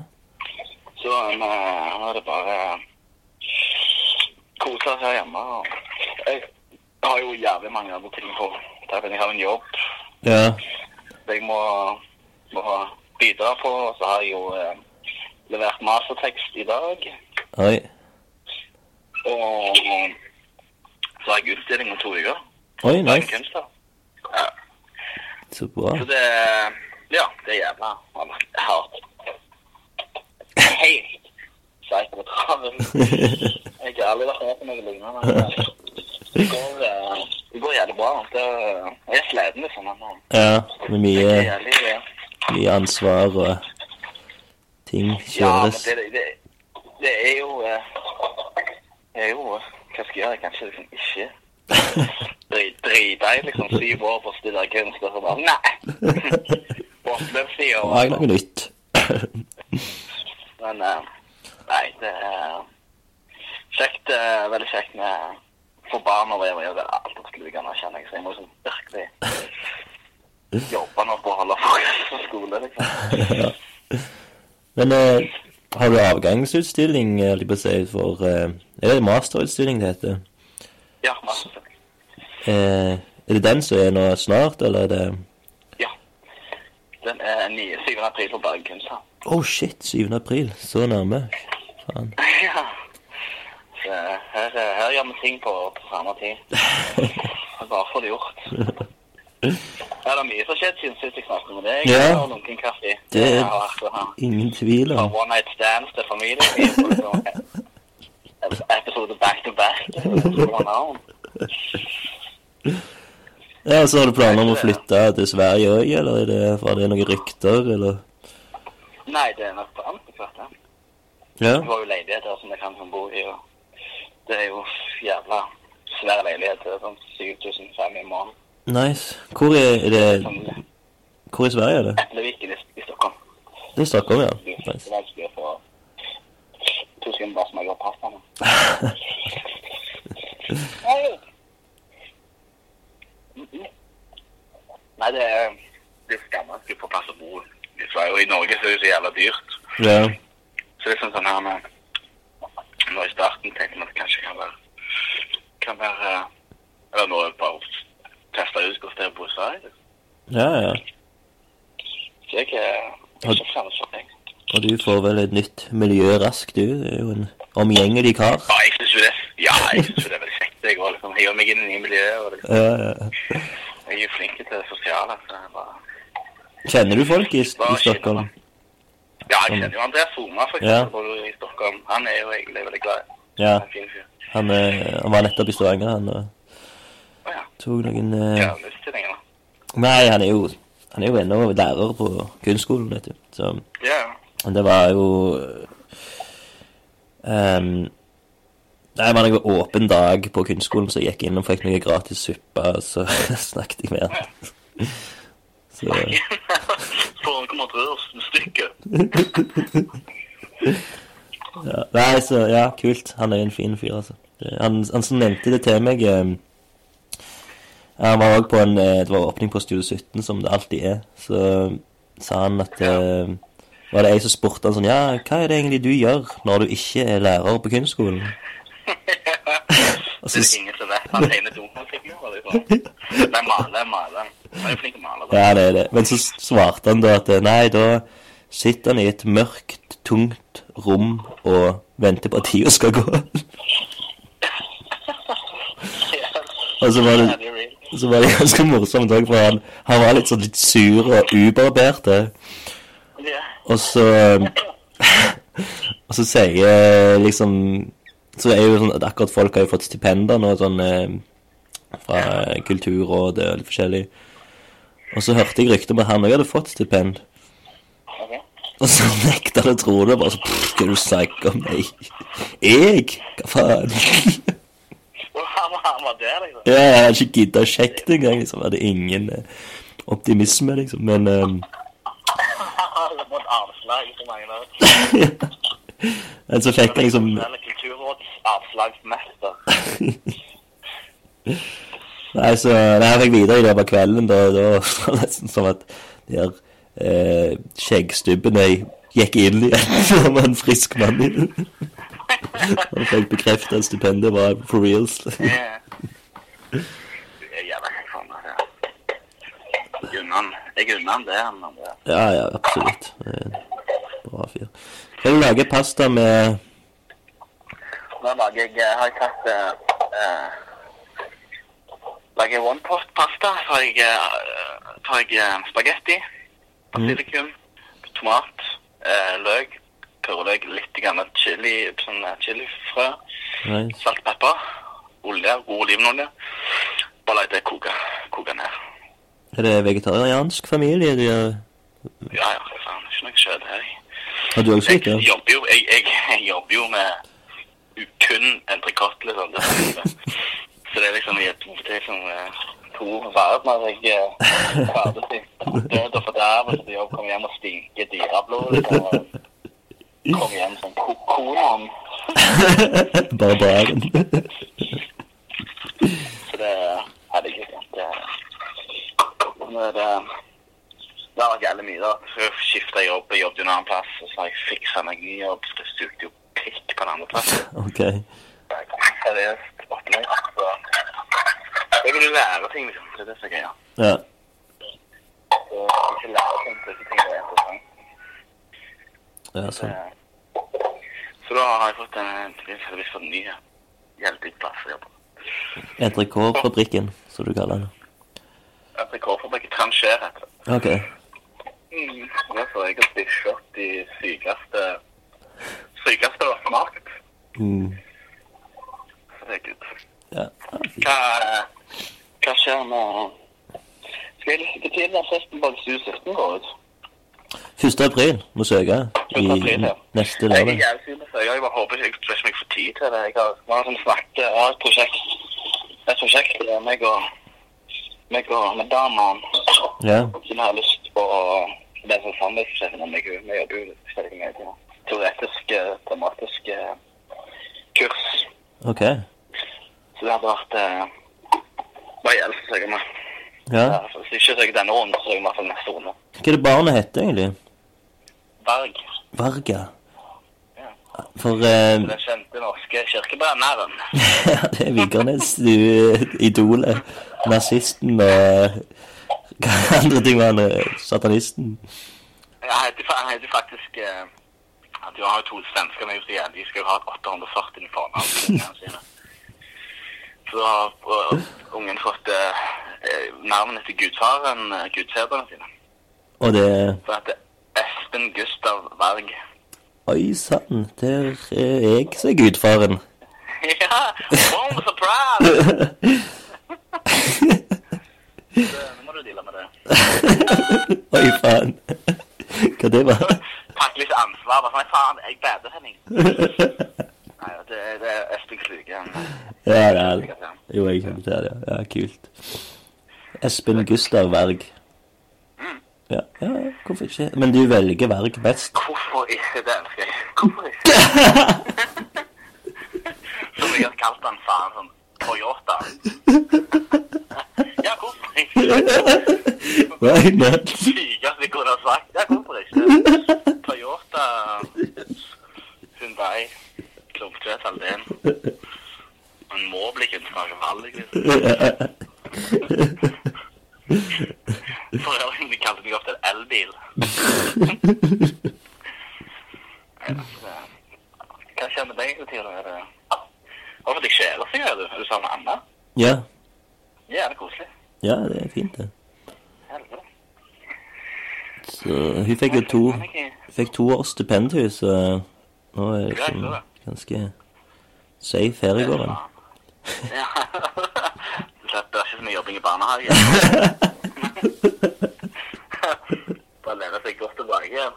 Så uh, nå er det bare kose her hjemme. Og jeg har jo jævlig mange andre ting på. tappen. jeg har en jobb Ja. jeg må, må bidra på. Og så har jeg jo eh, levert mastertekst i dag. Oi. Og så har jeg utstilling om to uker. Oi, nice. Kunsthall. Ja. Så bra. Så det Ja, det er jævla hardt. Helt psyko travel. Jeg har aldri vært med på noe lignende. Det går, eh, det går jævlig bra. Det, jeg er sliten, liksom. Men eh, Ja, med mye, jævlig eh, mye ansvar og ting Ja, men det, det, det er jo Det er jo Hva skal jeg gjøre? Jeg kan ikke liksom ikke dri- drite i liksom syv år på å studere kunst, og så bare Nei! Opplevelsestida. Lag noe nytt. Men eh, nei, det er kjekt. eh, veldig kjekt med for barn å være med. Det er alt opp til ukene, kjenner jeg. Så jeg må liksom virkelig jobbe nå å holde fokus på skole, liksom. Men eh, har du avgangsutstilling, eh, holdt jeg si, for eh, Er det masterutstilling det heter? Ja, masterutstilling. Eh, er det den som er nå snart, eller er det Ja. Den er 9. 7. april på Bergen kunsthall. Oh shit, 7. april. Så nærme. Faen. Ja. Så her, her gjør vi ting på, på samme tid. Bare få det gjort. Ja, det er mye som har skjedd siden sist jeg snakket med deg. Ja. Og lunken kaffe. Det er- har vært Ingen tvil om. om. one night stands til familien. min, Episode back to back. Ja, så har du planer om å flytte til Sverige òg, eller er det, var det noen rykter, eller? Nei, det er nok på antikvart, fall. Ja. Det var jo leiligheter som jeg kan bo i, og det er jo jævla svær leilighet. Sånn 7500 i måneden. Nice. Hvor er, er det Hvor i Sverige er det? Etleviken i, i Stockholm. Det er Stockholm, ja. Det Nice. er vanskelig å få to sekunder bare smake opp pastaen. Nei. Nei, det er det er skammelig å få plass å bo i Sverige. Og i Norge så er det så jævla dyrt. Ja. Så det er sånn sånn her med Nå i starten tenkte man at det kanskje kan være Kan være eh, Eller nå er det bare å teste ut hvordan det er å bo i Sverige. Ja, ja. Så jeg er ikke fremmed. Og du får vel et nytt miljø raskt, du. Det er jo en omgjengelig kar. Ja, jeg synes jo det. Ja, jeg synes jo det er veldig kjekt. Jeg, liksom, hiver meg inn i nye miljøer. Og liksom, Ja, ja. jeg er jo flink til det sosiale. Så jeg bare... Kjenner du folk i, i Stockholm? Ja, jeg kjenner jo Andreas Soma, for Ja. eksempel, bor jo i Stockholm. Han er jo egentlig veldig glad. Ja. Han er han var nettopp i Stavanger, han, og Å ja. tok noen eh. Nei, han er jo Han er jo ennå lærer på kunstskolen, vet du. Så Ja, ja. Det var jo um, Nei, det var en åpen dag på kunstskolen, så jeg gikk inn og fikk noe gratis suppe, og så snakket jeg med han. Så Får han kommer til rørstykket. ja. Nei, så ja, kult. Han er en fin fyr, altså. Han, han som nevnte det til meg eh, Han var òg på en eh, Det var åpning på Studio 17, som det alltid er. Så sa han at eh, Var det ei som spurte han sånn Ja, hva er det egentlig du gjør når du ikke er lærer på kunstskolen? Det er ingen som vet. Han tegner. Liksom. Nei, maler, maler. Han er jo flink til å male. Ja, det er det. Men så svarte han da at eh, nei, da sitter han i et mørkt, tungt rom og venter på at tida skal gå. Og så var det, det så var det ganske morsomt òg, for han, han var litt sånn litt sur og ubarbert. eh. Og så Og så sier liksom Så er jo sånn at akkurat folk har jo fått stipender nå, sånn eh, fra Kulturrådet og litt forskjellig. Og så hørte jeg rykter om at han òg hadde fått stipend. Og så nekta han å tro det. Bare så Hva er det du snakker om? Nei. Jeg? Hva faen? Og han, var- der, liksom. Ja, jeg hadde ikke gidda å sjekke det engang. Liksom. Jeg hadde ingen eh, optimisme, liksom. Men eh, Han har avslag så mange. Men så fikk jeg liksom Kulturrådets avslagsmester. Nei, så det her fikk videre i løpet av kvelden. Da, da var det nesten som at de her eh, skjeggstubbene gikk inn igjen. Var en frisk mann. Han fikk bekreftet at stipendet var for reals. Ja. Det er jævla faen er. Jeg unner han- det, men det. Ja, ja, absolutt. Bra fyr. Kan du lage pasta med Nå lager jeg, eh, har jeg tatt eh, eh, Lager one pot pasta. Så har jeg, eh, tar jeg spagetti, basilikum, tomat, eh, løk, purreløk, litt chili, sånn eh, chilifrø, nice. salt, pepper, olje, god olivenolje. Bare la det koke, koke ned. Er det vegetariansk familie? De er... Ja, ja, faen. Ikke noe kjøtt her. Har du også Jeg slikt? Ja? jobber jo, jeg, jeg, jeg jobber jo med kun entrecôte, liksom. Så det er liksom i et, det er liksom eh, to verdener. Jeg er ferdig til død og fordervelse jobb, kommer hjem og stinker dyreblod. Liksom, og kommer hjem som ko konan. Barbaren. Så det hadde jeg ikke. Det, men det, det har vært jævlig mye, da. Så skifta jeg jobb, jeg jobbet en annen plass, og så har jeg fiksa meg ny jobb. Så det sugde jo pikk på den andre plassen. ok. seriøst opplegg. Så jeg vil lære ting, liksom. Det er det som er greia. Ja. Så ikke lære ting, så ikke ting er interessant. Ja, sånn. Eh, Så da har jeg fått en tilfeldigvis fått en ny hjelpeplass å jobbe. Entrecôte-fabrikken, som du kaller den. Rekordfabrikk i Trancher heter det. Ok. Mm. Det er for jeg har spisket de sykeste sykeste da, på markedet. Mm. Er good. Ja. Hva, hva skjer nå? Skal jeg lytte til den festen på Stu 17 går ut? 1. april må søke i 1. april, ja. neste Jeg er lørdag. jævlig på Jeg bare håper ikke jeg ikke jeg får tid til det. Jeg har, vi har sånn snakket jeg har et prosjekt et prosjekt der meg og meg og med damen Ja. som har lyst på det sånn samarbeidsprosjekt med meg. Vi jobber jo forskjellige med det. teoretiske, tematiske kurs. Ok. Så det hadde vært eh, bare hjelp å søke med. Ja. Ja, så Hvis ikke denne runden, så jeg i hvert fall neste runde. Hva er det barnet heter egentlig? Varg. Varg, Ja. For eh, Den kjente norske kirkebrenneren. ja, det er Vikernes, du idolet. Nazisten og Hva andre ting var han? eh, Satanisten? Ja, han heter faktisk eh, Du har jo to svensker med igjen. De skal jo ha 840 i fornavn. Så da har eh, ungen fått eh, eh, navnet til gudfaren, eh, gudfedrene sine. Og det Så heter Espen Gustav Varg. Oi sann, der er jeg som er gudfaren. ja! Wow, surprise! Så, Nå må du deale med det. Oi faen. Hva det var? Takk litt ansvar. Bare sånn, faen, jeg bader, Henning. Nei, det, er- det er Espen Kluge. Ja, det er det. Jo, jeg kjenner til det. Ja, kult. Espen Gustav Berg. Mm. Ja, ja, hvorfor ikke? Men du velger verg best. Hvorfor ikke det, elsker jeg? Hvorfor ikke? Som jeg har kalt den faen sånn Toyota. Ja, hvorfor ikke? Why not? Sykeste jeg kunne ha sagt. Ja, hvorfor ikke? Toyota, Hyundai, klumpkjøtt, all det. Man må bli kunstner, ikke valg, liksom. Foreldrene mine kalte meg ofte en elbil. Hva skjer med deg, Tino? Er det... Hvorfor deg kjæler er du? Er du sammen med Anna? Ja, Ja, det er koselig. ja, det er fint, det. Helvete. Så hun fikk jo to, fikk to års stipend, hun, så nå er det liksom ganske safe her i gården. Ja. Du er ikke så mye jobbing i barnehage. Bare lære seg godt tilbake igjen.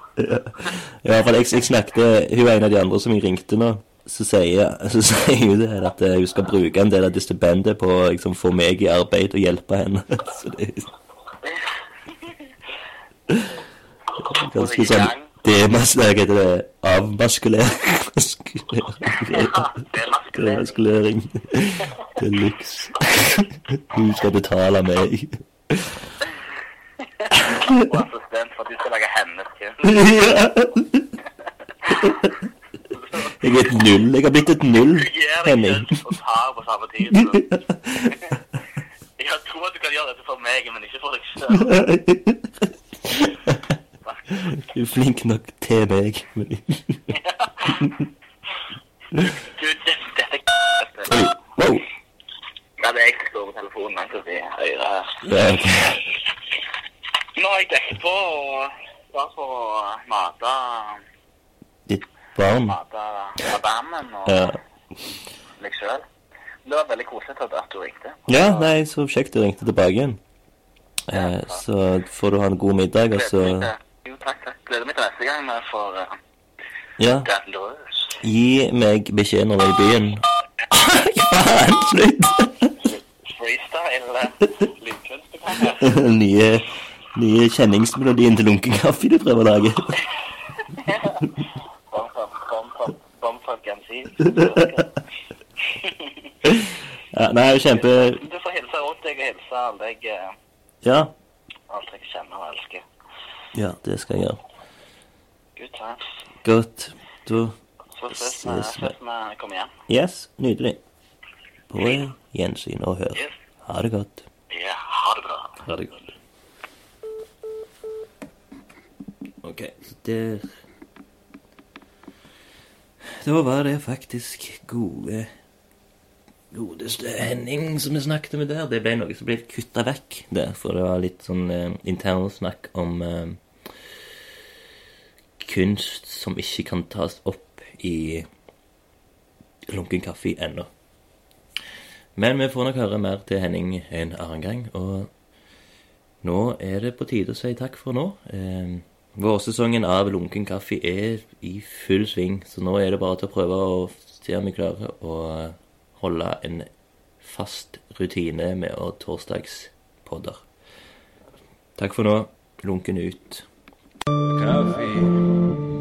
Ja, for jeg, jeg snakket Hun er en av de andre som jeg ringte nå. Så sier, så sier hun det at eh, hun skal bruke en del av disse bandet på å liksom, få meg i arbeid og hjelpe henne. Så det er ganske sånn demaskulering, det. Avmaskulering. Demaskulering. Det er luxe. Du skal betale meg. Og assistent for at du skal lage hennes kunst. Jeg er et null. Jeg har blitt et null, Du gir deg Henning. kunst og tar på samme tid. Jeg tror at du kan gjøre dette for meg, men ikke for deg selv. Du er flink nok til meg. men- Du, det, dette er Oi, Wow. Ja, det er jeg som står på telefonen langt oppi høyre. her. Ja, ok. Nå har jeg dekket på og bare for å mate, Ditt barn. mate barnen og Ja. meg selv. Det var veldig koselig at du ringte. ja, nei, så kjekt du ringte tilbake igjen. Eh, så får du ha en god middag, og så Takk, takk. Gleder meg til neste gang vi får uh, Ja, løs. gi meg beskjed når du er i byen. Faen, slutt! Freestyle lydkunst, du kan gjøre. nye, nye kjenningsmelodien til lunkekaffe du prøver å lage. Ja, nei, kjempe... Du får hilse rundt deg og hilse alle deg, uh, Ja, alt jeg kjenner og elsker. Ja, det skal jeg gjøre. Good times. Godt. Da Så ses vi Ses vi. kommer hjem. Yes, nydelig. På gjensyn og hør. Ha det godt. Ja, ha det bra. Ha det godt. Ok, der Da var det faktisk gode Godeste Henning som vi snakket med der. Det ble noe som ble kutta vekk der, for det var litt sånn eh, internsnakk om eh, kunst som ikke kan tas opp i lunken kaffe ennå. Men vi får nok høre mer til Henning en annen gang. Og nå er det på tide å si takk for nå. Eh, vårsesongen av lunken kaffe er i full sving, så nå er det bare til å prøve å se om vi klarer å holde en fast rutine med å torsdagspodder. Takk for nå. Lunken ut. Kaffe.